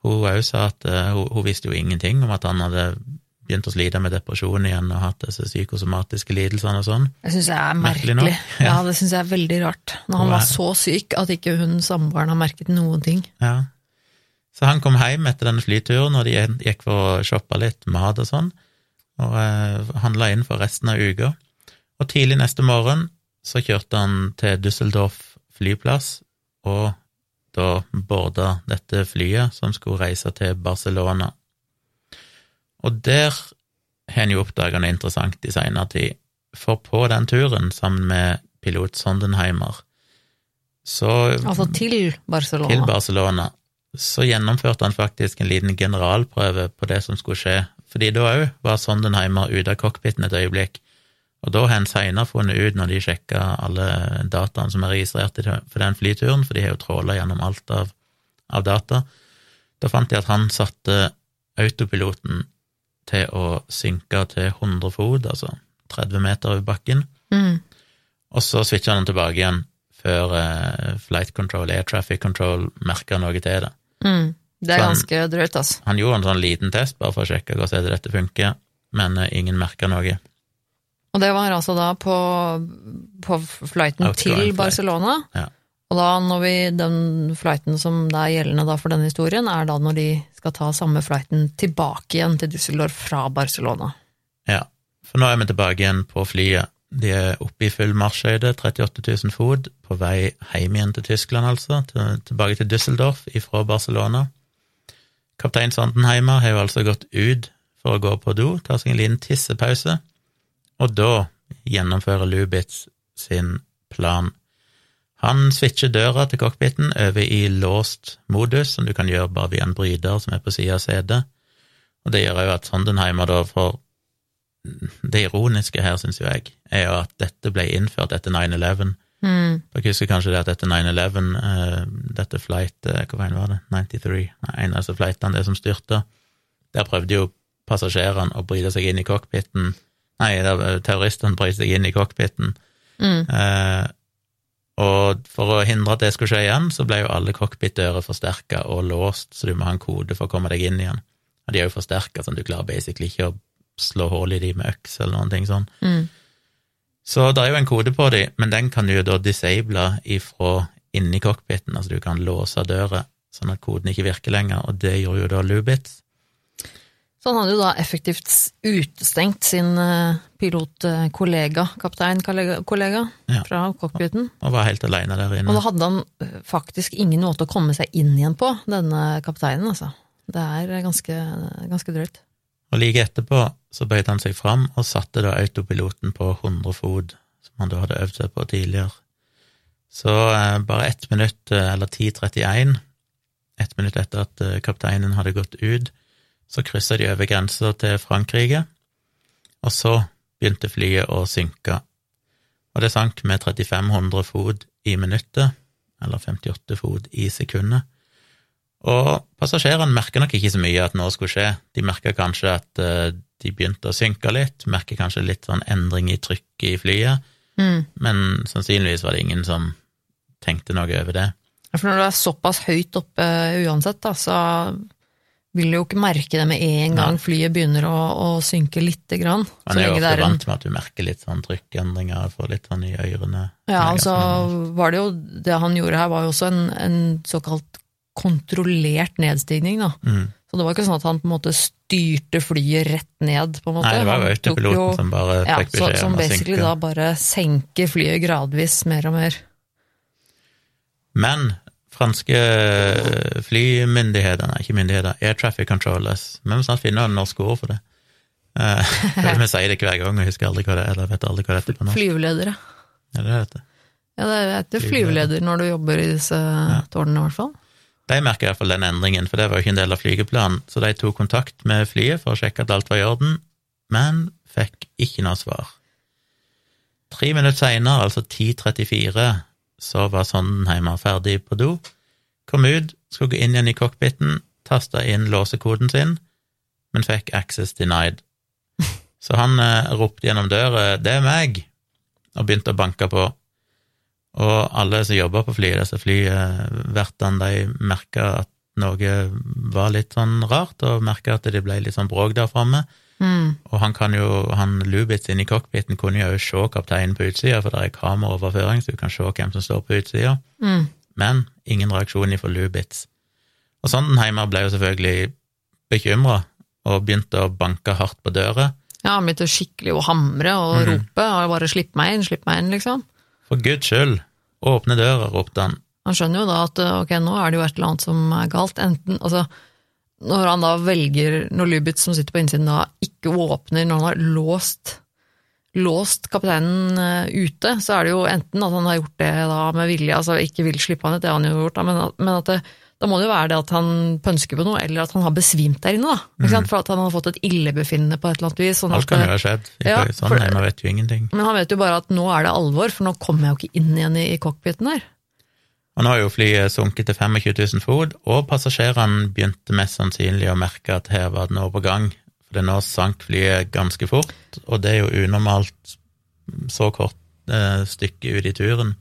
hun òg sa at eh, hun, hun visste jo ingenting om at han hadde begynt å slite med depresjon igjen og hatt disse psykosomatiske lidelsene og sånn. Det syns jeg er Merkelig merkelig. ja. Ja, det syns jeg er veldig rart. Når han var så syk at ikke hun samboeren har merket noen ting. Ja. Så han kom hjem etter denne flyturen, og de gikk for å shoppe litt mat og sånn, og eh, handla inn for resten av uka. Og tidlig neste morgen så kjørte han til Düsseldorf flyplass, og da borda dette flyet som skulle reise til Barcelona. Og der har en jo oppdaga noe interessant i seinere tid, for på den turen, sammen med pilot Sondenheimer, så Altså til Barcelona. til Barcelona, så gjennomførte han faktisk en liten generalprøve på det som skulle skje, fordi da òg var Sondenheimer ute av cockpiten et øyeblikk, og da har en seinere funnet ut, når de sjekka alle dataene som er registrert for den flyturen, for de har jo tråla gjennom alt av, av data, da fant de at han satte autopiloten til å synke til 100 fot, altså 30 meter over bakken, Mm. og så switcha han tilbake igjen før eh, flight control, air traffic control, merka noe til det. Mm. Det er han- ganske drøyt, altså. Han gjorde en sånn liten test bare for å sjekke hvordan dette funker, men eh, ingen merka noe. Og det var altså da på, på flighten Outgoing til flight. Barcelona. Ja. Og da når vi, den flighten som det er gjeldende da for denne historien, er da når de skal ta samme flighten tilbake igjen til Düsseldorf fra Barcelona. Ja, for nå er vi tilbake igjen på flyet. De er oppe i full marsjhøyde, 38 000 fot, på vei hjem igjen til Tyskland, altså, til, tilbake til Düsseldorf ifra Barcelona. Kaptein Sandenheimer har jo altså gått ut for å gå på do, ta seg en liten tissepause, og da gjennomfører Lubitz sin plan. Han switcher døra til cockpiten over i låst modus, som du kan gjøre bare via en bryter som er på sida av setet, og det gjør jo at Sondenheimer da får Det ironiske her, syns jo jeg, er jo at dette ble innført etter 9-11. Mm. Dere husker kanskje det at etter 9-11, uh, dette flight uh, Hva veien var det? 93? Nei, en av disse flightene, det som styrte, der prøvde jo passasjerene å bryte seg inn i cockpiten Nei, der, terroristene brøt seg inn i cockpiten. Mm. Uh, og for å hindre at det skulle skje igjen, så ble jo alle cockpitdører forsterka og låst, så du må ha en kode for å komme deg inn igjen. Og de er jo forsterka, sånn du klarer basically ikke å slå hull i de med øks eller noen ting sånn. Mm. Så det er jo en kode på de, men den kan du jo da disable ifra inni cockpiten, altså du kan låse døra sånn at koden ikke virker lenger, og det gjorde jo da Lubitz. Så han hadde jo da effektivt utestengt sin eh, pilotkollega, kapteinkollega, Ja. fra cockpiten. Og var helt aleine der inne. Og da hadde han eh, faktisk ingen måte å komme seg inn igjen på, denne kapteinen, altså. Det er ganske, ganske drøyt. Og like etterpå så bøyde han seg fram og satte da autopiloten på 100 fot, som han da hadde øvd seg på tidligere. Så eh, bare ett minutt, eh, eller 10.31, ett minutt etter at eh, kapteinen hadde gått ut, så kryssa de over grensa til Frankrike, og så begynte flyet å synke. Og det sank med 3500 fot i minuttet, eller 58 fot i sekundet. Og passasjerene merka nok ikke så mye at noe skulle skje. De merka kanskje at eh, de begynte å synke litt, merka kanskje litt sånn endring i trykket i flyet, Mm. men sannsynligvis var det ingen som tenkte noe over det. For når du er såpass høyt oppe uansett, da, så vil du jo ikke merke det med en gang flyet begynner å, å synke lite grann. Man er jo ofte er en vant med at du merker litt sånn trykkendringer, får litt sånn i ørene. Ja, altså var det jo Det han gjorde her, var jo også en, en såkalt kontrollert nedstigning, da. mm. Så det var ikke sånn at han på en måte styrte flyet rett ned, på en måte. Nei, det var jo autopiloten som bare ja, fikk så, beskjed Som om å basically da bare senker flyet gradvis mer og mer. Men franske flymyndigheter, nei, ikke myndigheter, air traffic controllers Vi må snart finne noen norske ord for det. Eh, Vi sier det hver gang, og husker aldri hva det er, eller vet aldri hva det heter på norsk. Flyveledere. Ja, det heter. Ja, det heter Flyveleder. når du jobber i disse tårnene, i hvert fall. De merka iallfall den endringen, for det var jo ikke en del av flygeplanen, så de tok kontakt med flyet for å sjekke at alt var i orden, men fikk ikke noe svar. Tre minutter seinere, altså 10.34, så var Sondenheimer ferdig på do, kom ut, skulle gå inn igjen i cockpiten, tasta inn låsekoden sin, men fikk access denied. Så han eh, ropte gjennom døra 'det er meg', og begynte å banke på. Og alle som jobba på flyet, disse flyvertene, de merka at noe var litt sånn rart, og merka at det ble litt sånn bråk der framme. Mm. Og han kan jo, han Lubitz inne i cockpiten kunne jo se kapteinen på utsida, for det er kameraoverføring, så du kan se hvem som står på utsida. Mm. Men ingen reaksjon ifra Lubitz. Og Sondenheimer ble jo selvfølgelig bekymra, og begynte å banke hardt på døra. Ja, han begynte skikkelig å hamre og mm. rope, og bare 'slipp meg inn, slipp meg inn', liksom. For guds skyld, åpne døra, ropte han. Han skjønner jo da at ok, nå er det jo et eller annet som er galt. Enten, altså, når han da velger, når Lubitz som sitter på innsiden da ikke åpner, når han har låst, låst kapteinen eh, ute, så er det jo enten at han har gjort det da med vilje, altså ikke vil slippe han ut, det har han jo gjort, da, men, at- men at det, da må det jo være det at han pønsker på noe, eller at han har besvimt der inne, da. Ikke sant? For at han har fått et illebefinnende på et eller annet vis. Sånn Alt kan jo ha skjedd. Ja, Ikke- for- man vet jo ingenting. men han vet jo bare at nå er det alvor, for nå kommer jeg jo ikke inn igjen i, i cockpiten her. Og nå har jo flyet sunket til 25 000 fot, og passasjerene begynte mest sannsynlig å merke at her var det noe på gang, for det nå sank flyet ganske fort, og det er jo unormalt så kort eh, stykke ut i turen.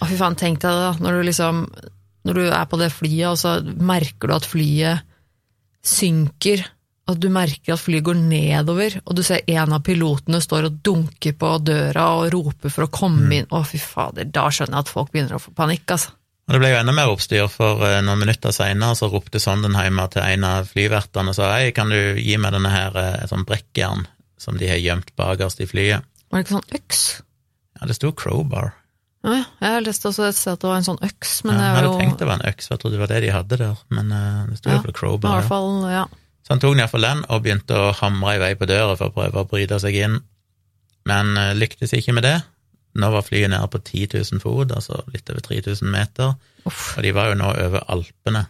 Å, fy faen, tenk deg det, da. Når du liksom Når du er på det flyet, og så merker du at flyet synker. At du merker at flyet går nedover, og du ser en av pilotene står og dunker på døra og roper for å komme inn. Å, fy fader, da skjønner jeg at folk begynner å få panikk, altså. Og det ble jo enda mer oppstyr, for eh, noen minutter seinere så ropte Sondenheimer til en av flyvertene og sa hei, kan du gi meg denne her eh, sånn brekkjern som de har gjemt bakerst i flyet? Var det ikke sånn øks? Ja, det sto crowbar. Ja, jeg jeg leste også et sted at det var en sånn øks, men ja, jeg hadde jo tenkt det var en øks, for jeg trodde det var det de hadde der, men eh, det sto Ja, jo på i hvert fall, ja. Så han tok den iallfall den og begynte å hamre i vei på døra for å prøve å bryte seg inn, men lyktes ikke med det. Nå var flyet nede på 10 000 fot, altså litt over 3000 meter, Uff. og de var jo nå over Alpene,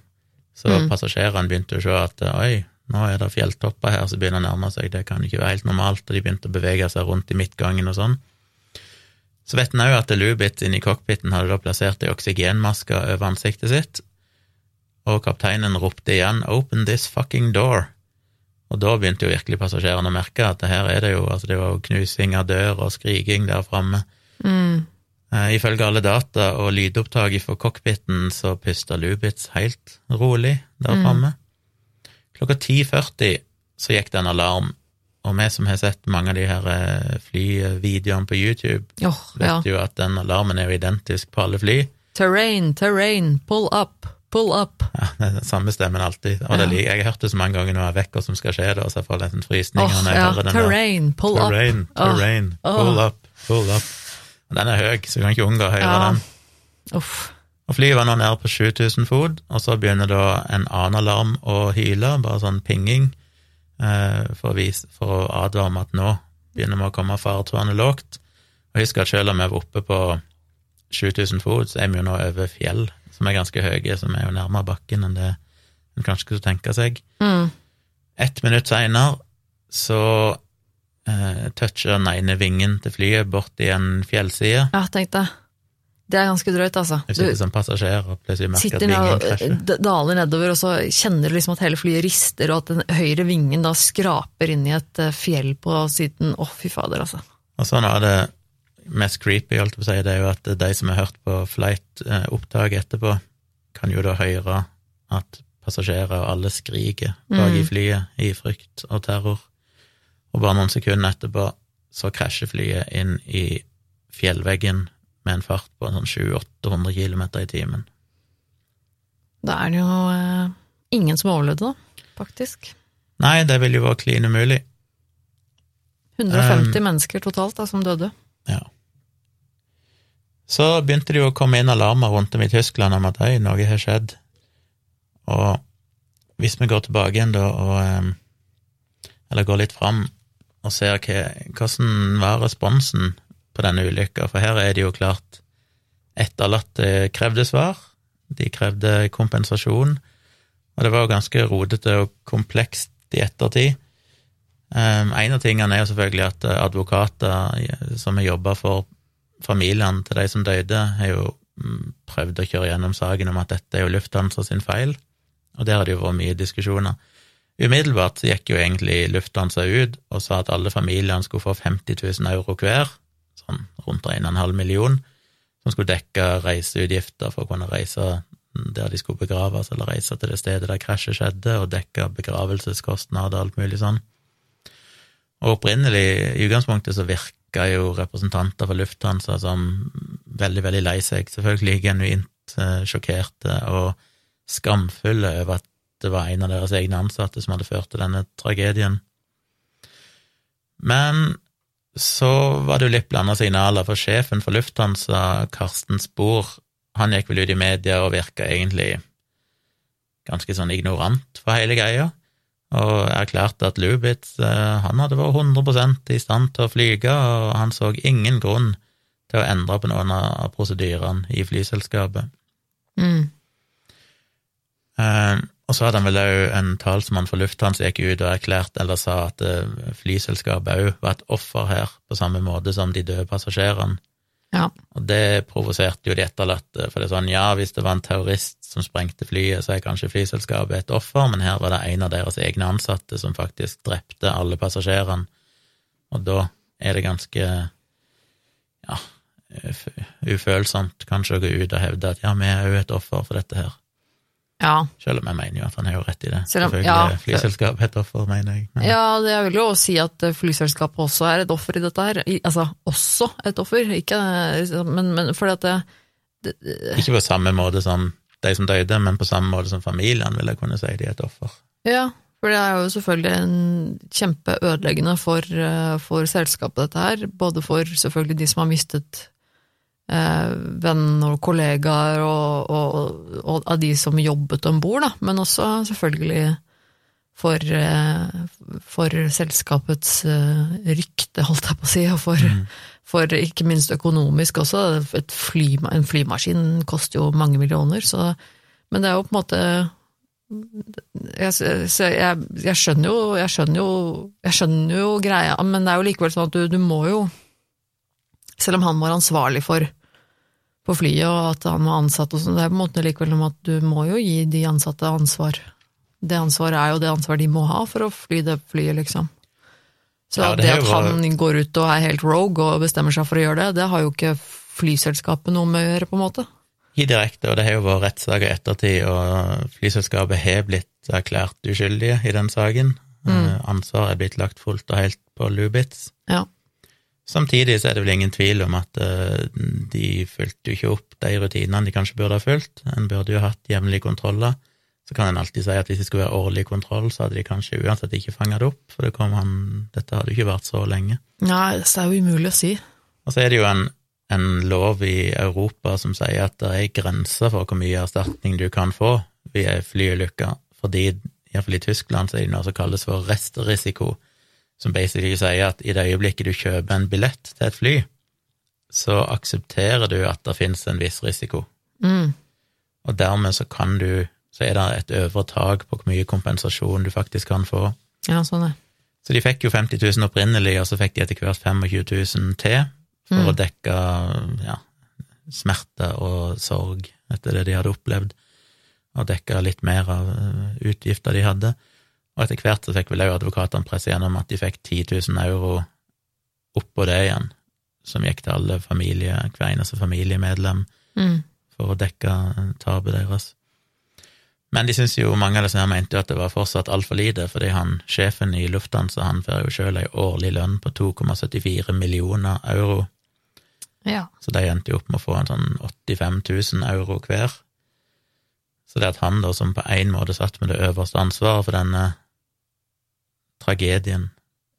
så Mm. passasjerene begynte å se at oi, nå er det fjelltopper her som begynner å nærme seg, det kan ikke være helt normalt, og de begynte å bevege seg rundt i midtgangen og sånn. Så vet en òg at Lubitz inne i cockpiten hadde da plassert ei oksygenmaske over ansiktet sitt, og kapteinen ropte igjen 'open this fucking door'. Og da begynte jo virkelig passasjerene å merke at det her er det jo, altså det var jo knusing av dør og skriking der framme. Mm. Uh, ifølge alle data og lydopptak fra cockpiten så pusta Lubitz helt rolig der Mm. Klokka 10.40 så gikk det en alarm, og vi som har sett mange av de her eh, flyvideoene på YouTube, oh, vet ja. jo at den alarmen er jo identisk på alle fly. Terrain, terrain, pull up, pull up. Ja, det er den samme stemmen alltid. Og det, Ja. lik- jeg har hørt det så mange ganger når jeg er vekk, hva som skal skje da, så jeg får nesten frysninger oh, når jeg ja, hører den der. terrain, pull up. Terrain, terrain, oh. pull up, pull up. Og Den er høy, så kan ikke unngå å høre Ja. den. Uff. Og flyet var nå nede på 7000 fot, og så begynner da en annen alarm å hyle, bare sånn pinging, eh, for, å vise, for å advare om at nå begynner vi å komme faretårnet lågt. Og husk at selv om vi var oppe på 7000 fot, så er vi jo nå over fjell, som er ganske høye, som er jo nærmere bakken enn det en kanskje skulle tenke seg. Mm. Ett minutt seinere så eh, toucher den ene vingen til flyet bort i en fjellside. Ja, tenk det. Det er ganske drøyt, altså. Du sitter som passasjer og plutselig merker at vingen og krasjer. d- daler nedover, og så kjenner du liksom at hele flyet rister, og at den høyre vingen da skraper inn i et eh, fjell på siden. Å, fy fader, altså. Og sånn er det mest creepy, holdt jeg på å si, det er jo at de som har hørt på flight-opptak etterpå, kan jo da høre at passasjerer og alle skriker bak i Mm. flyet i frykt og terror. Og bare noen sekunder etterpå så krasjer flyet inn i fjellveggen med en fart på en sånn 700-800 km i timen. Da er det jo eh, ingen som overlevde, da, faktisk. Nei, det ville jo vært klin umulig. 150 Um, mennesker totalt da, som døde. Ja. Så begynte det jo å komme inn alarmer rundt om i Tyskland om at øy, noe har skjedd. Og hvis vi går tilbake igjen da, og Eller går litt fram og ser hva, hvordan var responsen på denne ulykka, for her er det jo klart etterlatte krevde svar. De krevde kompensasjon, og det var jo ganske rodete og komplekst i ettertid. Um, en av tingene er jo selvfølgelig at advokater som har jobba for familiene til de som døde, har jo mm, prøvd å kjøre gjennom saken om at dette er jo Lufthansa sin feil, og der har det jo vært mye diskusjoner. Umiddelbart så gikk jo egentlig Lufthansa ut og sa at alle familiene skulle få 50 000 euro hver, sånn rundt 1,5 million, som skulle dekke reiseutgifter for å kunne reise der de skulle begraves, eller reise til det stedet der krasjet skjedde, og dekke begravelseskostnader og alt mulig sånn. Og opprinnelig, i utgangspunktet, så virka jo representanter for Lufthansa som veldig, veldig lei seg, selvfølgelig genuint eh, sjokkerte og skamfulle over at det var en av deres egne ansatte som hadde ført til denne tragedien. Men så var det jo litt blanda signaler, for sjefen for Lufthansa, Karsten Spohr, han gikk vel ut i media og virka egentlig ganske sånn ignorant for hele greia og erklærte at Lubitz eh, han hadde vært 100 i stand til å flyge, og han så ingen grunn til å endre på noen av prosedyrene i flyselskapet. Mm. Eh, og så hadde han vel òg en talsmann for Lufthansa gikk ut og erklærte eller sa at eh, flyselskapet òg var et offer her, på samme måte som de døde passasjerene. Ja. Og det provoserte jo de etterlatte, for det er sånn, ja, hvis det var en terrorist som sprengte flyet, så er kanskje flyselskapet et offer, men her var det en av deres egne ansatte som faktisk drepte alle passasjerene, og da er det ganske, ja, ufølsomt kanskje å gå ut og hevde at ja, vi er jo et offer for dette her, ja. selv om jeg mener jo at han har jo rett i det. Selv om- ja. Flyselskap er et offer, mener jeg. Men, Ja, det vil jo si at eh, flyselskapet også er et offer i dette her. I, altså, også et offer, ikke Men, men fordi at det, Ikke på samme måte som de som døde, men på samme måte som familien vil jeg kunne si de er et offer. Ja, for det er jo selvfølgelig en kjempeødeleggende for, eh, for selskapet, dette her. Både for selvfølgelig de som har mistet eh, venner og kollegaer, og, og, og, av de som jobbet om bord, men også selvfølgelig for, eh, for selskapets eh, rykte, holdt jeg på å si, og for, mm. for ikke minst økonomisk også. Fly, en flymaskin koster jo mange millioner, så Men det er jo på en måte jeg, jeg, jeg, skjønner jo, jeg, skjønner jo, jeg skjønner jo greia, men det er jo likevel sånn at du, du må jo Selv om han var ansvarlig for, for flyet og at han var ansatt og sånn, det er på en måte likevel om at du må jo gi de ansatte ansvar. Det ansvaret er jo det ansvaret de må ha for å fly det flyet, liksom. Så ja, det, det at han går ut og er helt rogue og bestemmer seg for å gjøre det, det har jo ikke flyselskapet noe med å gjøre, på en måte i direkte, og det har jo vært rettssaker i ettertid, og flyselskapet har blitt erklært uskyldige i den saken. Mm. Eh, ansvaret er blitt lagt fullt og helt på Lubitz. Ja. Samtidig så er det vel ingen tvil om at uh, de fulgte jo ikke opp de rutinene de kanskje burde ha fulgt. En burde jo hatt jevnlige kontroller. Så kan en alltid si at hvis det skulle være årlig kontroll, så hadde de kanskje uansett ikke fanga det opp, for det han, dette hadde jo ikke vært så lenge. Nei, det er jo umulig å si. Og så er det jo en en lov i Europa som sier at det er grenser for hvor mye erstatning du kan få ved flyulykker, flyulykke, fordi iallfall i Tyskland så er det noe som kalles for restrisiko, som basically sier at i det øyeblikket du kjøper en billett til et fly, så aksepterer du at det finnes en viss risiko. Mm. Og dermed så kan du så er det et øvre tak på hvor mye kompensasjon du faktisk kan få. Ja, sånn er. Så de fikk jo 50 000 opprinnelig, og så fikk de etter hvert 25 000 til for mm. å dekke ja, smerte og sorg etter det de hadde opplevd, og dekke litt mer av eh, utgifter de hadde. Og etter hvert så fikk vel òg advokatene presse gjennom at de fikk 10 000 euro oppå det igjen, som gikk til alle familie, hver eneste familiemedlem, mm. for å dekke tapet deres. Men de syns jo, mange av disse her mente jo at det var fortsatt altfor lite, fordi han, sjefen i Lufthansa han får jo sjøl ei årlig lønn på 2,74 millioner euro ja. Så de endte jo opp med å få en sånn 85 000 euro hver. Så det at han da, som på en måte satt med det øverste ansvaret for denne tragedien,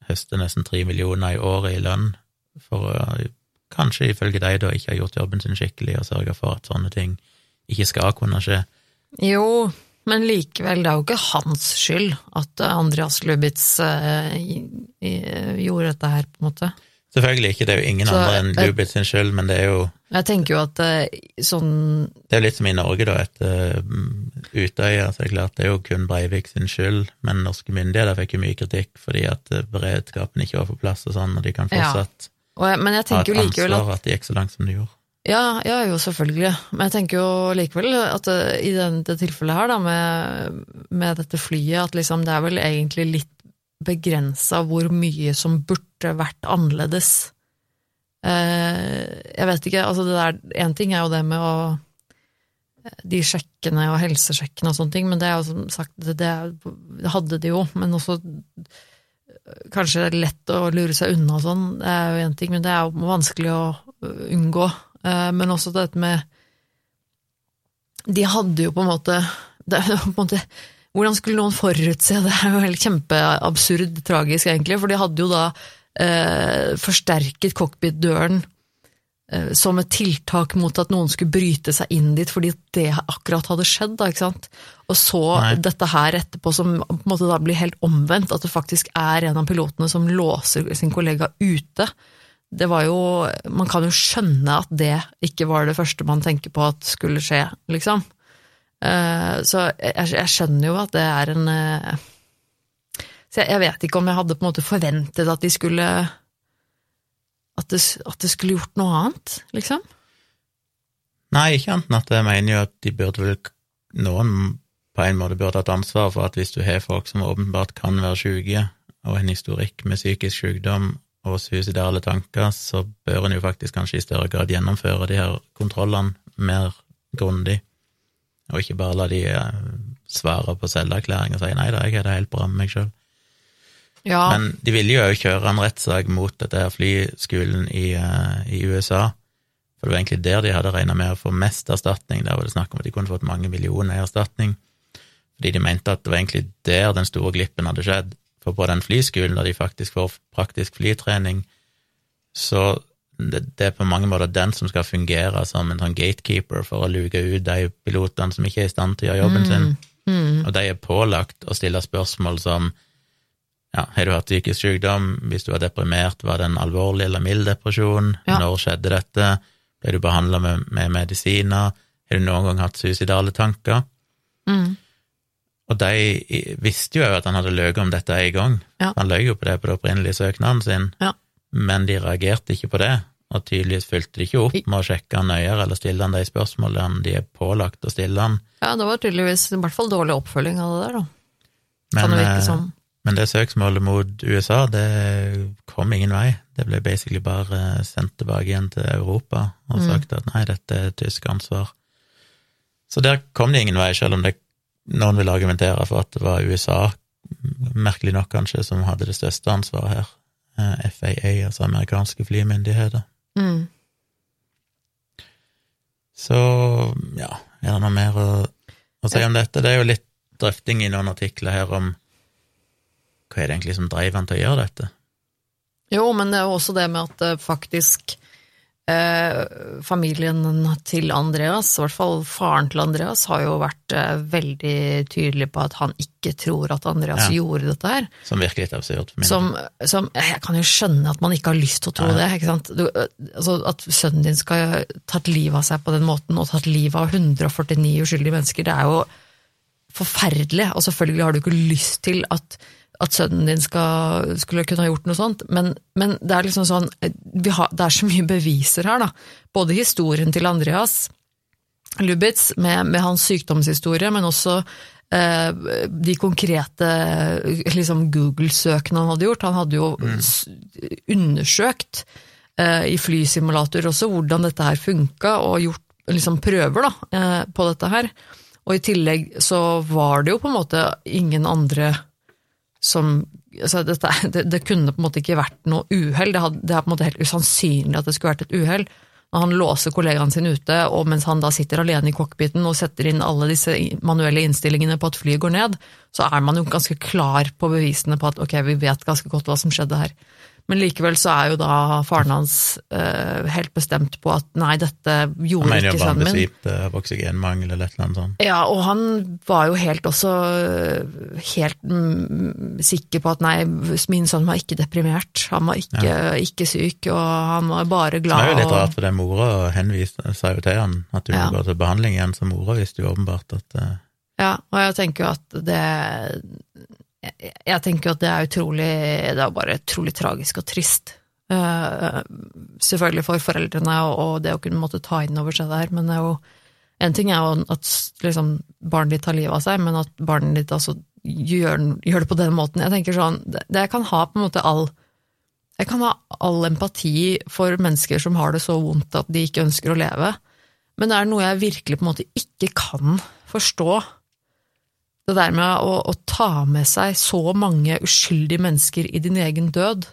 høster nesten tre millioner i året i lønn for å kanskje ifølge deg da ikke ha gjort jobben sin skikkelig og sørga for at sånne ting ikke skal kunne skje. Jo, men likevel, det er jo ikke hans skyld at Andreas Lubitz eh, gjorde dette her, på en måte. Selvfølgelig ikke, det er jo ingen så, andre enn Lubitz sin skyld, men det er jo Jeg tenker jo at uh, sånn Det er jo litt som i Norge, da, etter uh, Utøya, så er det klart det er jo kun Breivik sin skyld, men norske myndigheter fikk jo mye kritikk fordi at uh, beredskapen ikke var på plass og sånn, og de kan fortsatt ja. jeg, men jeg ha et ansvar at, at det gikk så langt som det gjorde. Ja, ja, jo, selvfølgelig. Men jeg tenker jo likevel at i dette tilfellet her, da, med, med, dette flyet, at liksom det er vel egentlig litt begrensa hvor mye som burde vært annerledes. Eh, jeg vet ikke, altså det der Én ting er jo det med å De sjekkene og helsesjekkene og sånne ting, men det er jo som sagt Det, hadde de jo, men også Kanskje det er lett å lure seg unna og sånn, det er jo én ting, men det er jo vanskelig å unngå. Eh, men også dette med De hadde jo på en måte det på en måte hvordan skulle noen forutse det? Det er jo helt kjempeabsurd tragisk, egentlig, for de hadde jo da eh, forsterket cockpit-døren eh, som et tiltak mot at noen skulle bryte seg inn dit, fordi det akkurat hadde skjedd. da, ikke sant? Og så Nei. dette her etterpå, som på en måte da blir helt omvendt, at det faktisk er en av pilotene som låser sin kollega ute. Det var jo Man kan jo skjønne at det ikke var det første man tenker på at skulle skje, liksom. Eh, så jeg, skjønner jo at det er en eh, Så jeg, vet ikke om jeg hadde på en måte forventet at de skulle At det, at det skulle gjort noe annet, liksom. Nei, ikke annet enn at jeg mener jo at de burde vel Noen på en måte burde hatt ansvar for at hvis du har folk som åpenbart kan være syke, og en historikk med psykisk sykdom og suicidale tanker, så bør en jo faktisk kanskje i større grad gjennomføre de her kontrollene mer grundig og ikke bare la de eh, svare på selverklæring og si nei da, jeg har det helt bra med meg sjøl. Ja. Men de ville jo òg kjøre en rettssak mot dette her flyskolen i, uh, i, USA, For det var egentlig der de hadde regna med å få mest erstatning. Der var det snakk om at de kunne fått mange millioner i erstatning. Fordi de mente at det var egentlig der den store glippen hadde skjedd. For på den flyskolen, der de faktisk får praktisk flytrening, så det, det er på mange måter den som skal fungere som en sånn gatekeeper for å luke ut de pilotene som ikke er i stand til å gjøre jobben sin. Mm. Og de er pålagt å stille spørsmål som ja, har du hatt psykisk sykdom? Hvis du var deprimert, var det en alvorlig eller mild depresjon? Ja. Når skjedde dette? Ble du behandla med, med medisiner? Har du noen gang hatt suicidale tanker? Mm. Og de visste jo at han hadde løyet om dette en gang. Ja. Han løy jo på det på den opprinnelige søknaden sin, Ja. men de reagerte ikke på det. Og tydeligvis fulgte de ikke opp med å sjekke han nøyere eller stille han de spørsmålene de er pålagt å stille han. Ja, det var tydeligvis i hvert fall dårlig oppfølging av det der, da. Men, det virke eh, som. Men det søksmålet mot USA, det kom ingen vei. Det ble basically bare sendt tilbake igjen til Europa og Mm. sagt at nei, dette er tysk ansvar. Så der kom det ingen vei, selv om det, noen vil argumentere for at det var USA, merkelig nok kanskje, som hadde det største ansvaret her. Eh, FAA, altså amerikanske flymyndigheter. Mm. Så ja, er det noe mer å, å si om dette? Det er jo litt drøfting i noen artikler her om hva er det egentlig som dreiv han til å gjøre dette? Jo, men det er jo også det med at det faktisk eh, familien til Andreas, i hvert fall faren til Andreas, har jo vært eh, veldig tydelig på at han ikke tror at Andreas Ja. gjorde dette her. Som virker litt absurd Som, som Jeg kan jo skjønne at man ikke har lyst til å tro Ja. det. ikke sant? Du, altså, at sønnen din skal tatt livet av seg på den måten, og tatt livet av 149 uskyldige mennesker, det er jo forferdelig. Og selvfølgelig har du ikke lyst til at, at sønnen din skal, skulle kunne ha gjort noe sånt, men, men det er liksom sånn vi har, Det er så mye beviser her, da. Både historien til Andreas Lubitz med, med hans sykdomshistorie, men også eh, de konkrete liksom, Google-søkene han hadde gjort. Han hadde jo mm. undersøkt eh, i flysimulator også hvordan dette her funka, og gjort liksom, prøver da, eh, på dette her. Og i tillegg så var det jo på en måte ingen andre som altså dette, det, det kunne på en måte ikke vært noe uhell. Det, det er på en måte helt usannsynlig at det skulle vært et uhell. Når han låser kollegaen sin ute, og mens han da sitter alene i cockpiten og setter inn alle disse manuelle innstillingene på at flyet går ned, så er man jo ganske klar på bevisene på at ok, vi vet ganske godt hva som skjedde her. Men likevel så er jo da faren hans uh, helt bestemt på at nei, dette gjorde ikke sønnen min. bare han mener jo besvimte av oksygenmangel eller et eller annet sånt. Ja, og han var jo helt også øh, helt mm, sikker på at nei, min sønn var ikke deprimert, han var ikke, ikke syk, og han var bare glad. Det er jo litt rart, for det mora henviste, sa jo til han at du Ja. må gå til behandling igjen, så mora visste jo åpenbart at uh... Ja, og jeg tenker jo at det jeg, jeg tenker jo at det er utrolig Det er bare utrolig tragisk og trist. Uh, selvfølgelig for foreldrene og, og det å kunne måtte ta inn over seg det her, men det er jo En ting er jo at liksom, barnet ditt tar livet av seg, men at barnet ditt altså gjør, gjør det på den måten. Jeg tenker sånn, det, det kan ha på en måte all Jeg kan ha all empati for mennesker som har det så vondt at de ikke ønsker å leve, men det er noe jeg virkelig på en måte ikke kan forstå. Det der med å, å ta med seg så mange uskyldige mennesker i din egen død.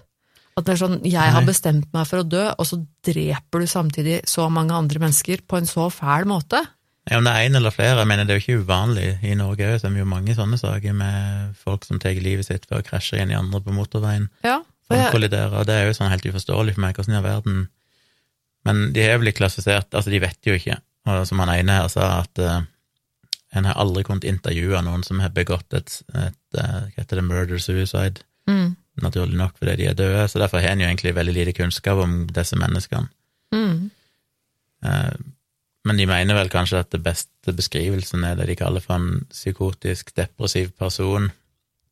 At det er sånn, jeg har bestemt meg for å dø, og så dreper du samtidig så mange andre mennesker på en så fæl måte. Ja, Om det er én eller flere, jeg mener det er jo ikke uvanlig. I Norge òg er det jo mange sånne saker med folk som tar livet sitt ved å krasje inn i andre på motorveien. Ja, og jeg, det er jo sånn helt uforståelig for meg, hvordan i all verden Men de jo blitt klassifisert, altså de vet jo ikke, og som han ene her sa, at eh, en har aldri kunnet intervjue noen som har begått et, et et hva heter det, murder-suicide, mm, naturlig nok fordi de er døde, så derfor har en jo egentlig veldig lite kunnskap om disse menneskene. mm, Eh, Men de mener vel kanskje at det beste beskrivelsen er det de kaller for en psykotisk depressiv person,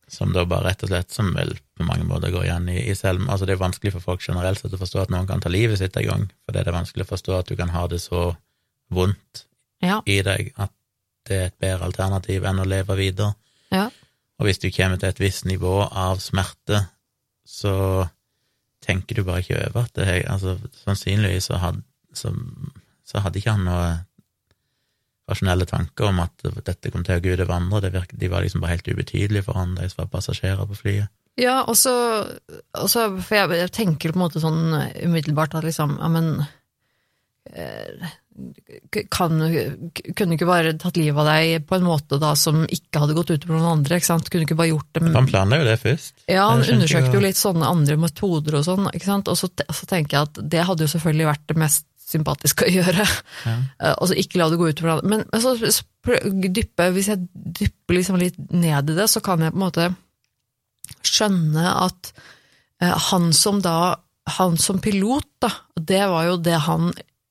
som da bare rett og slett, som vel på mange måter går igjen i, i selv, altså det er vanskelig for folk generelt sett å forstå at noen kan ta livet sitt en gang, for det er vanskelig å forstå at du kan ha det så vondt ja, i deg at det er et bedre alternativ enn å leve videre. ja, Og hvis du kommer til et visst nivå av smerte, så tenker du bare ikke over at det er altså, Sannsynligvis så hadde, så, så hadde ikke han noe rasjonelle tanker om at dette kom til å gå ut over andre. Det virket, de var liksom bare helt ubetydelige for han, de som var passasjerer på flyet. Ja, og så, For jeg, jeg tenker på en måte sånn umiddelbart at liksom Ja, men eh, kan, kunne ikke bare tatt livet av deg på en måte da som ikke hadde gått ut over noen andre? ikke sant? Kunne ikke bare gjort det Han planla jo det først. Ja, han undersøkte jo- litt sånne andre metoder og sånn, ikke sant. Og så, så tenker jeg at det hadde jo selvfølgelig vært det mest sympatiske å gjøre. Ja. Altså ikke la det gå ut over andre. Men, men så dyppe, hvis jeg dypper liksom litt ned i det, så kan jeg på en måte skjønne at eh, han som da Han som pilot, da, det var jo det han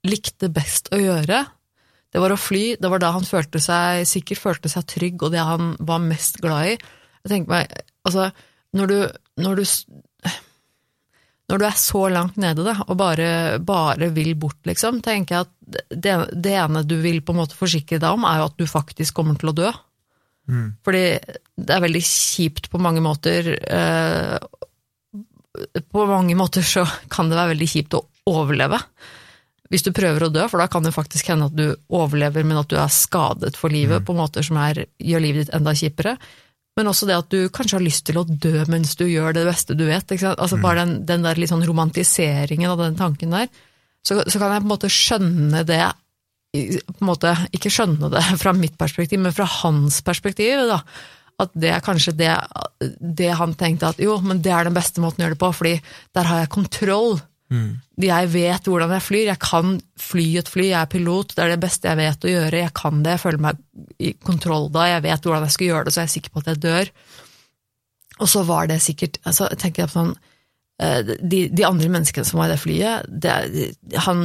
likte best å gjøre. Det var å fly, det var da han følte seg, sikkert følte seg trygg, og det han var mest glad i. Jeg tenker meg, altså, når du, når du når du er så langt nede da, og bare, bare vil bort, liksom, tenker jeg at det, det ene du vil på en måte forsikre deg om, er jo at du faktisk kommer til å dø. Mm. Fordi det er veldig kjipt på mange måter. eh, På mange måter så kan det være veldig kjipt å overleve. Hvis du prøver å dø, for da kan det faktisk hende at du overlever, men at du er skadet for livet på måter som er, gjør livet ditt enda kjipere. Men også det at du kanskje har lyst til å dø mens du gjør det beste du vet. Altså Bare den, den der litt sånn romantiseringen av den tanken der. Så, så kan jeg på en måte skjønne det på en måte, Ikke skjønne det fra mitt perspektiv, men fra hans perspektiv. da, At det er kanskje det, det han tenkte at jo, men det er den beste måten å gjøre det på, fordi der har jeg kontroll. Mm. Jeg vet hvordan jeg flyr, jeg kan fly et fly, jeg er pilot, det er det beste jeg vet å gjøre, jeg kan det, jeg føler meg i kontroll da, jeg vet hvordan jeg skal gjøre det, så jeg er sikker på at jeg dør. Og så var det sikkert, altså, jeg tenker på sånn, de, de andre menneskene som var i det flyet, det, han,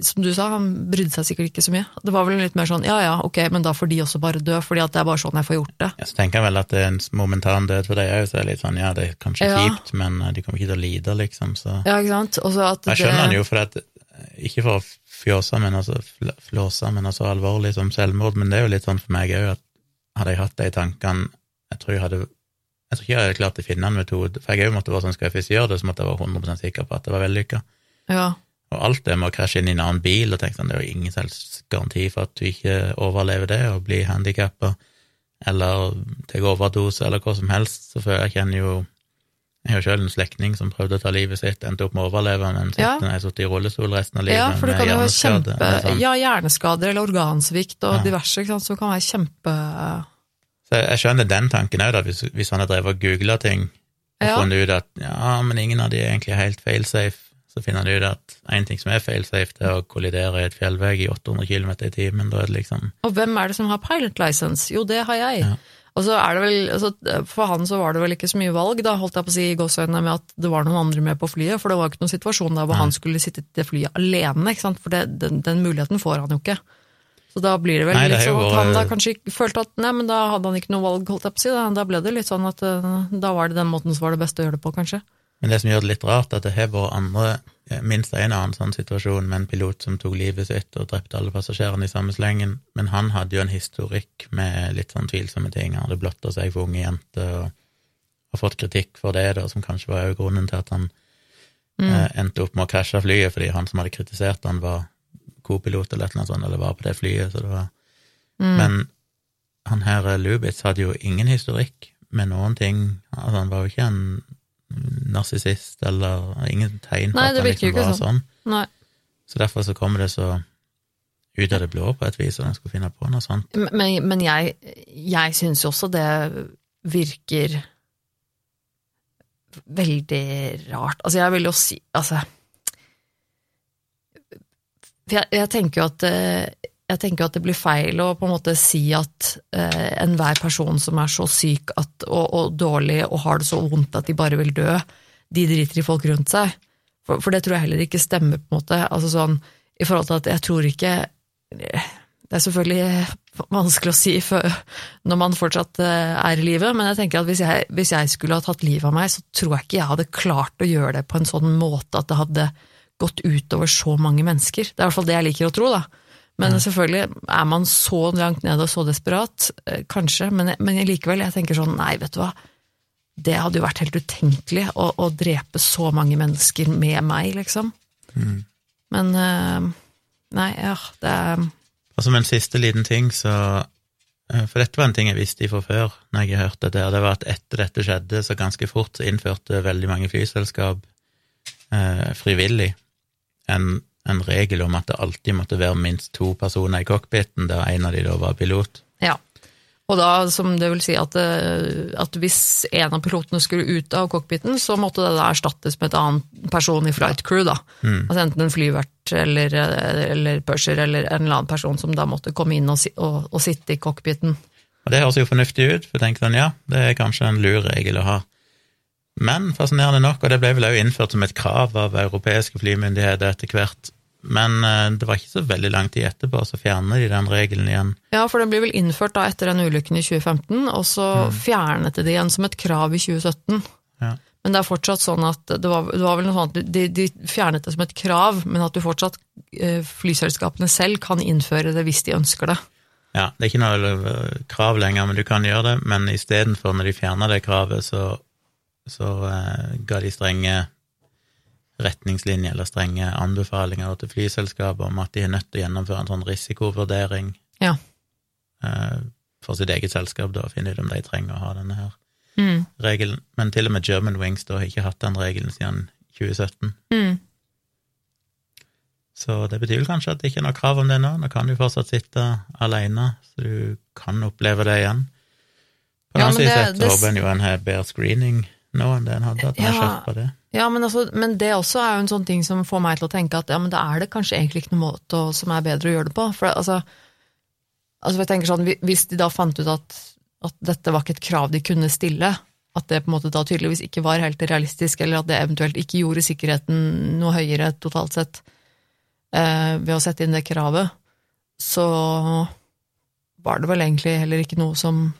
som du sa, han brydde seg sikkert ikke så mye. Det var vel litt mer sånn, ja ja, ok, men da får de også bare dø, fordi at det er bare sånn jeg får gjort det. Ja, så tenker jeg vel at det er en momentan død for deg òg, så er det litt sånn ja, det er kanskje Ja. kjipt, men eh, de kommer ikke til å lide, liksom, så Ja, ikke sant? At Jeg skjønner det- han jo, for at, ikke for å fjåse, men altså flåse, men altså alvorlig som selvmord, men det er jo litt sånn for meg òg, at hadde jeg hatt de tankene Jeg tror jeg hadde jeg tror ikke jeg hadde klart å finne en metode, for jeg òg måtte være sånn, skal jeg først gjøre det, så måtte jeg være 100 sikker på at det var vellykka. Ja, Og alt det med å krasje inn i en annen bil, og tenke sånn, det er jo ingen selvs garanti for at du ikke overlever det, og blir handikappa, eller tar overdose, eller hva som helst, så føler jeg kjenner jo Jeg har sjøl en slektning som prøvde å ta livet sitt, endte opp med å overleve, men Ja. har sittet i rullestol resten av livet ja for du kan jo kjempe, sånn. ja, hjerneskader eller organsvikt og Ja. diverse, sant, som kan være kjempe... Så jeg, skjønner den tanken òg, hvis, hvis han har drevet og googla ting og Ja. funnet ut at ja, men ingen av de er egentlig helt failsafe, så finner han ut at én ting som er failsafe, det er å kollidere i et fjellvegg i 800 km i timen. Da er det liksom Og hvem er det som har pilot license? Jo, det har jeg. Ja. Og så er det vel, altså, For han så var det vel ikke så mye valg, da holdt jeg på å si i gåseøynene med at det var noen andre med på flyet, for det var jo ikke noen situasjon der hvor Nei. han skulle sitte i det flyet alene, ikke sant? for det, den, den muligheten får han jo ikke. Så da blir det vel Nei, det litt sånn at han da kanskje følte at nei, men da hadde han ikke noe valg, holdt jeg på å si. Da, da ble det litt sånn at eh, da var det den måten som var det beste å gjøre det på, kanskje. Men det som gjør det litt rart, er at det har vært andre, eh, minst en annen sånn situasjon med en pilot som tok livet sitt og drepte alle passasjerene i samme slengen, men han hadde jo en historikk med litt sånn tvilsomme ting. Han hadde blotta seg for unge jenter og og, fått kritikk for det, da, som kanskje var grunnen til at han Mm. eh, endte opp med å krasje flyet, fordi han som hadde kritisert han var co-pilot eller et eller annet sånt, eller var på det flyet, så det var Mm. Men han her eh, Lubitz hadde jo ingen historikk med noen ting. Altså, han var jo ikke en narsissist eller ingen tegn på Nei, at han liksom var sånn. sånn. Så derfor så kommer det så ut av det blå på et vis, at han skulle finne på noe sånt. Men, men jeg, jeg syns jo også det virker veldig rart. Altså, jeg vil jo si Altså jeg, jeg tenker jo at eh, jeg tenker at det blir feil å på en måte si at eh, enhver person som er så syk at, og, og dårlig og har det så vondt at de bare vil dø, de driter i folk rundt seg. For, for det tror jeg heller ikke stemmer, på en måte. Altså sånn, I forhold til at jeg tror ikke Det er selvfølgelig vanskelig å si for, når man fortsatt eh, er i live, men jeg tenker at hvis jeg, hvis jeg skulle ha tatt livet av meg, så tror jeg ikke jeg hadde klart å gjøre det på en sånn måte at det hadde gått utover så mange mennesker. Det er i hvert fall det jeg liker å tro, da. Men selvfølgelig, er man så langt nede og så desperat, eh, kanskje, men, men likevel, jeg tenker sånn, nei, vet du hva, det hadde jo vært helt utenkelig å, å drepe så mange mennesker med meg, liksom. Mm. Men eh, nei, ja, det er Og som en siste liten ting, så eh, For dette var en ting jeg visste fra før, når jeg hørte det, og det var at etter dette skjedde, så ganske fort så innførte veldig mange flyselskap eh, frivillig en, en regel om at det alltid måtte være minst to personer i cockpiten, der en av de da var pilot. Ja. Og da, som det vil si at, eh, at hvis en av pilotene skulle ut av cockpiten, så måtte det da erstattes med et annen person i flight crew, da. Altså enten en flyvert eller, eller purser eller en eller annen person som da måtte komme inn og, og, og sitte i cockpiten. Og det høres jo fornuftig ut, for tenker sånn, ja, det er kanskje en lur regel å ha. Men fascinerende nok, og det ble vel også innført som et krav av europeiske flymyndigheter etter hvert, men eh, det var ikke så veldig lang tid etterpå, så fjernet de den regelen igjen. Ja, for den blir vel innført da etter den ulykken i 2015, og så fjernet de det igjen som et krav i 2017. Ja. Men det er fortsatt sånn at det var, det var vel noe sånt, de, de fjernet det som et krav, men at du fortsatt, eh, flyselskapene selv kan innføre det hvis de ønsker det. Ja, det er ikke noe eh, krav lenger, men du kan gjøre det, men istedenfor når de fjernet det kravet, så, så eh, ga de strenge retningslinjer eller strenge anbefalinger til flyselskapet om at de er nødt til å gjennomføre en sånn risikovurdering Ja. eh, for sitt eget selskap, da, finne ut om de trenger å ha denne her Mm. regelen. Men til og med German Wings da har ikke hatt den regelen siden 2017. Mm. Så det betyr vel kanskje at det ikke er noe krav om det nå. Nå kan du fortsatt sitte alene, så du kan oppleve det igjen. På den Ja, annen side håper en jo en har bedre screening nå enn det en hadde, at en Ja. skjerpa det. Ja, men, altså, men det også er jo en sånn ting som får meg til å tenke at ja, men da er det kanskje egentlig ikke noen måte å- som er bedre å gjøre det på. For altså, altså jeg tenker sånn, Hvis de da fant ut at, at dette var ikke et krav de kunne stille, at det på en måte da tydeligvis ikke var helt realistisk, eller at det eventuelt ikke gjorde sikkerheten noe høyere totalt sett eh, ved å sette inn det kravet, så var det vel egentlig heller ikke noe som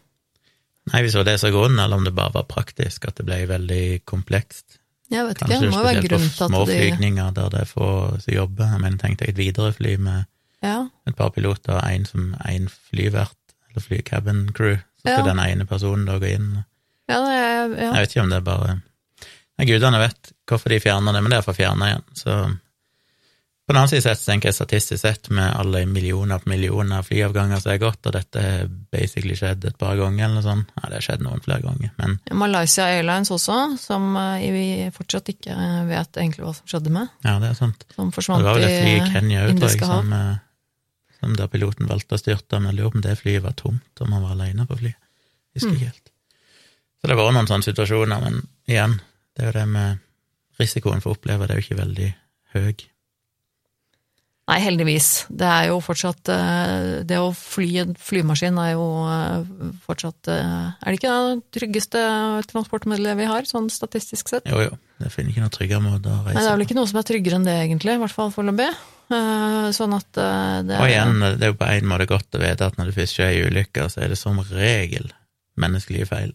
Nei, hvis det var det som var grunnen, eller om det bare var praktisk, at det ble veldig komplekst. Jeg vet ikke, det må være grunnen på til at de flygninger der det er få som jobber. Jeg mener, tenk deg et Widerøe-fly med Ja, et par piloter og en som en flyvert, eller flycabin crew, så skal Ja. den ene personen da gå inn. ja, det er-. Jeg vet ikke om det er bare Nei, Gudene vet hvorfor de fjerner det, men det er for å fjerne igjen. Så på den annen side sett, tenker jeg statistisk sett, med alle millioner på millioner av flyavganger som er gått, og dette har basically skjedd et par ganger eller noe sånt Ja, det har skjedd noen flere ganger, men Malaysia Airlines også, som eh, vi fortsatt ikke vet egentlig hva som skjedde med. ja, det er sant. Som forsvant forsvant det var vel et fly i i Kenya òg, tror jeg, som, eh, som der piloten valgte å styrte, men jeg lurer på om det flyet var tomt, om han var alene på flyet. Husker Mm. ikke helt. Så det har vært noen sånne situasjoner, men igjen, det er jo det med risikoen for å oppleve det er jo ikke veldig høy. Nei, heldigvis. Det er jo fortsatt eh, Det å fly en flymaskin er jo eh, fortsatt eh, Er det ikke det tryggeste transportmiddelet vi har, sånn statistisk sett? Jo, jo, det finner ikke noe tryggere måte å reise Nei, det er vel ikke noe som er tryggere enn det, egentlig. I hvert fall foreløpig. Sånn at det er Og igjen, det er jo på en måte godt å vite at når det først skjer en ulykke, så er det som regel menneskelige feil.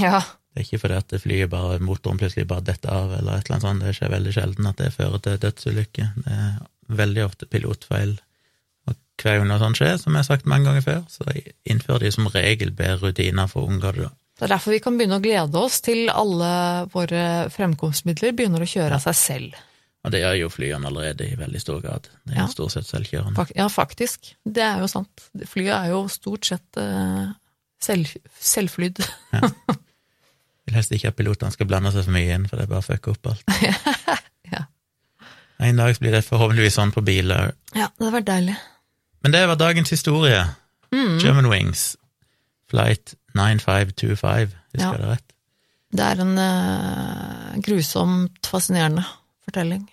Ja. Det er ikke fordi at det flyet bare, motoren plutselig bare detter av, eller et eller annet sånt. Det skjer veldig sjelden at det fører til dødsulykke. Det er veldig ofte pilotfeil. Og hver gang noe sånt skjer, som jeg har sagt mange ganger før, så innfører de som regel bedre rutiner for å unngå det. da. Det er derfor vi kan begynne å glede oss til alle våre fremkomstmidler begynner å kjøre av seg selv. Og det gjør jo flyene allerede i veldig stor grad. Det er Ja. stort sett selvkjørende. Ja, faktisk. Det er jo sant. Flyet er jo stort sett eh, selv, selvflydd. Vil helst ikke at pilotene skal blande seg for mye inn, for det er bare å fucke opp alt. Ja. En dag blir det forhåpentligvis sånn på biler òg. Ja, det hadde vært deilig. Men det var dagens historie. Mm. German Wings, flight 9525, husker Ja. jeg det rett? Det er en uh, grusomt fascinerende fortelling.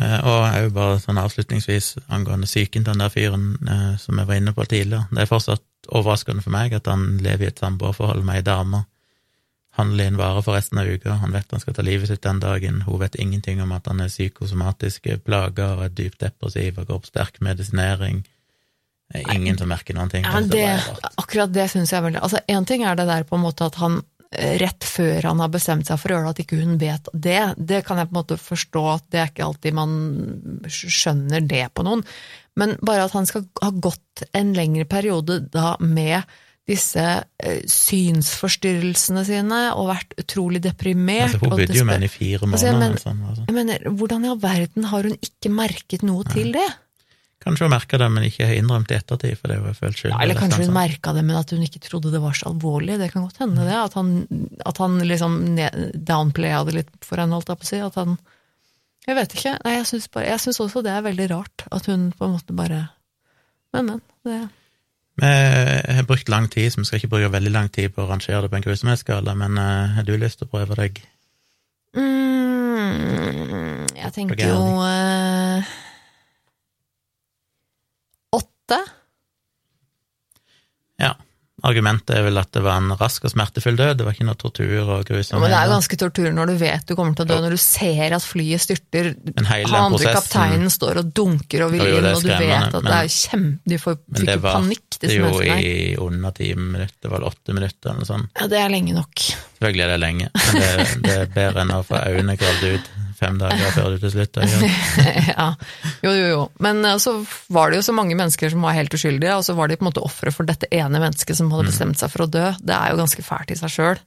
Uh, og vil bare sånn avslutningsvis angående psyken til den der fyren uh, som jeg var inne på tidligere. Det er fortsatt overraskende for meg at han lever i et samboerforhold med ei dame. Handler inn varer for resten av uka. Han vet han skal ta livet sitt den dagen. Hun vet ingenting om at han er psykosomatiske plager og er dypt depressiv og går på sterk medisinering. Er ingen som merker noen ting. Ja, Det akkurat det syns jeg er veldig Altså, én ting er det der på en måte at han eh, rett før han har bestemt seg for å gjøre det, at ikke hun vet det. Det kan jeg på en måte forstå at det er ikke alltid man skjønner det på noen. Men bare at han skal ha gått en lengre periode da med disse eh, synsforstyrrelsene sine og vært utrolig deprimert. Altså, hun bodde jo med henne i fire Altså, jeg måneder. men- mens han var sånn. Jeg mener, hvordan i all verden har hun ikke merket noe til det? Kanskje hun merka det, men ikke har innrømt det i ettertid, for det var følt skyld. Ja, eller kanskje hun altså. merka det, men at hun ikke trodde det var så alvorlig. Det kan godt hende, det. At han, at han liksom downplaya det litt for henne, holdt jeg på å si. At han Jeg vet ikke. Nei, jeg syns jeg syns også det er veldig rart at hun på en måte bare Men, men. Det Vi har brukt lang tid, så vi skal ikke bruke veldig lang tid på å rangere det på en grusomhetsskala, men uh, har du lyst til å prøve deg? mm, Jeg tenker jo eh, Åtte? Ja. Argumentet er vel at det var en rask og smertefull død, det var ikke noe tortur og Ja, grusomhet. men det er ganske tortur når du vet du kommer til å dø, når du ser at flyet styrter, Men han andre kapteinen står og dunker og vil Jo, jo, inn, og du vet at at det er kjempe... De får Men fikk det jo var panikk, det disse jo menneskene. her. i under ti minutter, det var åtte minutter eller noe sånt. Ja, det er lenge nok. Selvfølgelig er det lenge, men det, det er bedre enn å få øynene gravd ut fem dager før du til slutt dør. ja, jo, jo, jo. Men eh, så var det jo så mange mennesker som var helt uskyldige, og så var de på en måte ofre for dette ene mennesket som Mm. hadde bestemt seg for å dø. Det er jo ganske fælt i seg sjøl.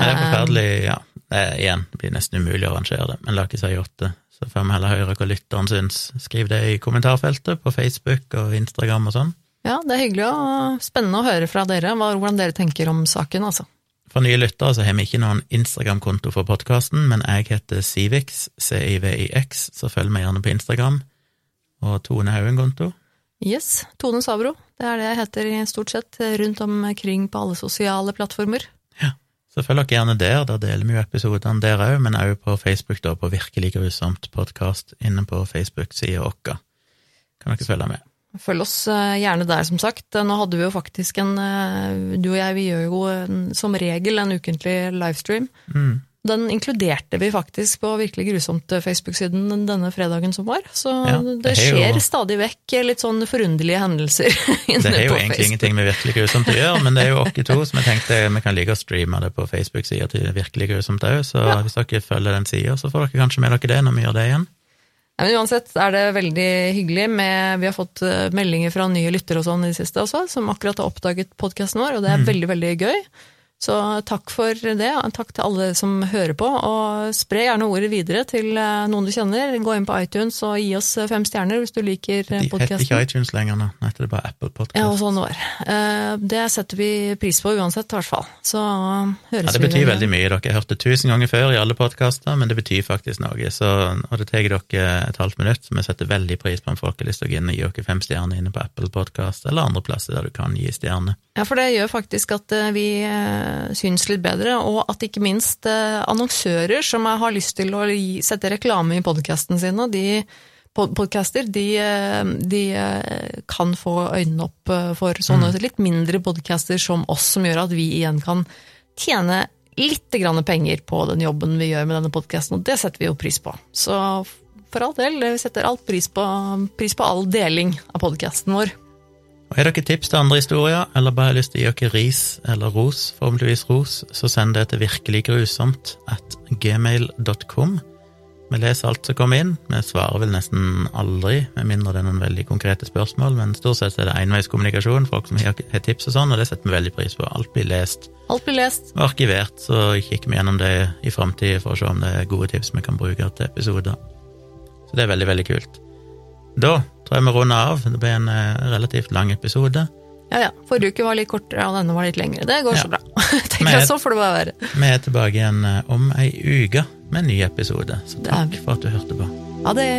Det er forferdelig, ja. Det er, igjen, det blir nesten umulig å arrangere det, men la ikke si åtte. Så får vi heller høre hva lytteren syns. Skriv det i kommentarfeltet på Facebook og Instagram og sånn. Ja, det er hyggelig og spennende å høre fra dere hva- hvordan dere tenker om saken, altså. For nye lyttere så har vi ikke noen Instagram-konto for podkasten, men jeg heter Civix, C-I-V-I-X, så følg meg gjerne på Instagram. Og Tone Haugen-konto? Yes, Tone Sabro. Det er det jeg heter i stort sett rundt omkring på alle sosiale plattformer. Ja, Så følg dere gjerne der, da deler vi jo episodene der òg, men òg på Facebook, da, på Virkelig grusomt podkast inne på Facebook-sida vår. Kan dere følge med. Følg oss eh, gjerne der, som sagt. Nå hadde vi jo faktisk en eh, Du og jeg, vi gjør jo en, som regel en ukentlig livestream. Mm. Den inkluderte vi faktisk på Virkelig grusomt eh, Facebook-siden denne fredagen som var. Så Ja, det, det er jo- skjer stadig vekk litt sånn forunderlige hendelser inne Det er jo egentlig Facebook. ingenting med Virkelig grusomt å gjøre, men det er jo oss to som jeg tenkte vi kan ligge og streame det på Facebook-sida til Virkelig grusomt òg, så Ja. hvis dere følger den sida, så får dere kanskje med dere det når vi gjør det igjen. Men uansett er det veldig hyggelig med Vi har fått eh, meldinger fra nye lyttere og sånn i det siste også, som akkurat har oppdaget podkasten vår, og Mm. det er veldig, veldig gøy. Så takk for det, og takk til alle som hører på, og spre gjerne ordet videre til eh, noen du kjenner. Gå inn på iTunes og gi oss eh, fem stjerner hvis du liker De heter ikke iTunes lenger nå, nå heter det bare Apple Podcast. Ja, og sånn. Eh, Det setter vi pris på uansett, i hvert fall. Så høres vi Ja, det betyr vel veldig mye. Dere har hørt det tusen ganger før i alle podkaster, men det betyr faktisk noe. Så, og det tar dere et halvt minutt, så vi setter veldig pris på om folk har lyst til å gå inn og gi dere fem stjerner inne på Apple Podcast eller andre plasser der du kan gi stjerner. Ja, for det gjør faktisk at eh, vi eh, syns litt bedre, og at ikke minst eh, annonsører som har lyst til å sette reklame i podkasten sine, de podcaster, de, eh, de kan få øynene opp for sånne litt mindre podcaster som oss, som gjør at vi igjen kan tjene litt grann penger på den jobben vi gjør med denne podkasten, og det setter vi jo pris på. Så for all del, vi setter alt pris på, pris på all deling av podkasten vår. Og Har dere tips til andre historier, eller bare har lyst til å gi dere ris eller ros, forhåpentligvis ros, så send det til virkeliggrusomt at gmail.com. Vi leser alt som kommer inn. Vi svarer vel nesten aldri, med mindre det er noen veldig konkrete spørsmål, men stort sett er det enveiskommunikasjon, folk som har har tips og sånn, og det setter vi veldig pris på. Alt blir lest Alt blir lest. og arkivert, så kikker vi gjennom det i framtida for å se om det er gode tips vi kan bruke til episoder. Så det er veldig, veldig kult. Da tror jeg vi runder av. Det ble en eh, relativt lang episode. Ja, ja. Forrige uke var litt kortere, og denne var litt lengre. Det går Ja. så bra. Tenk Men- deg, så får det bare være. Vi er tilbake igjen eh, om ei uke med en ny episode, så takk for at du hørte på. Ha det.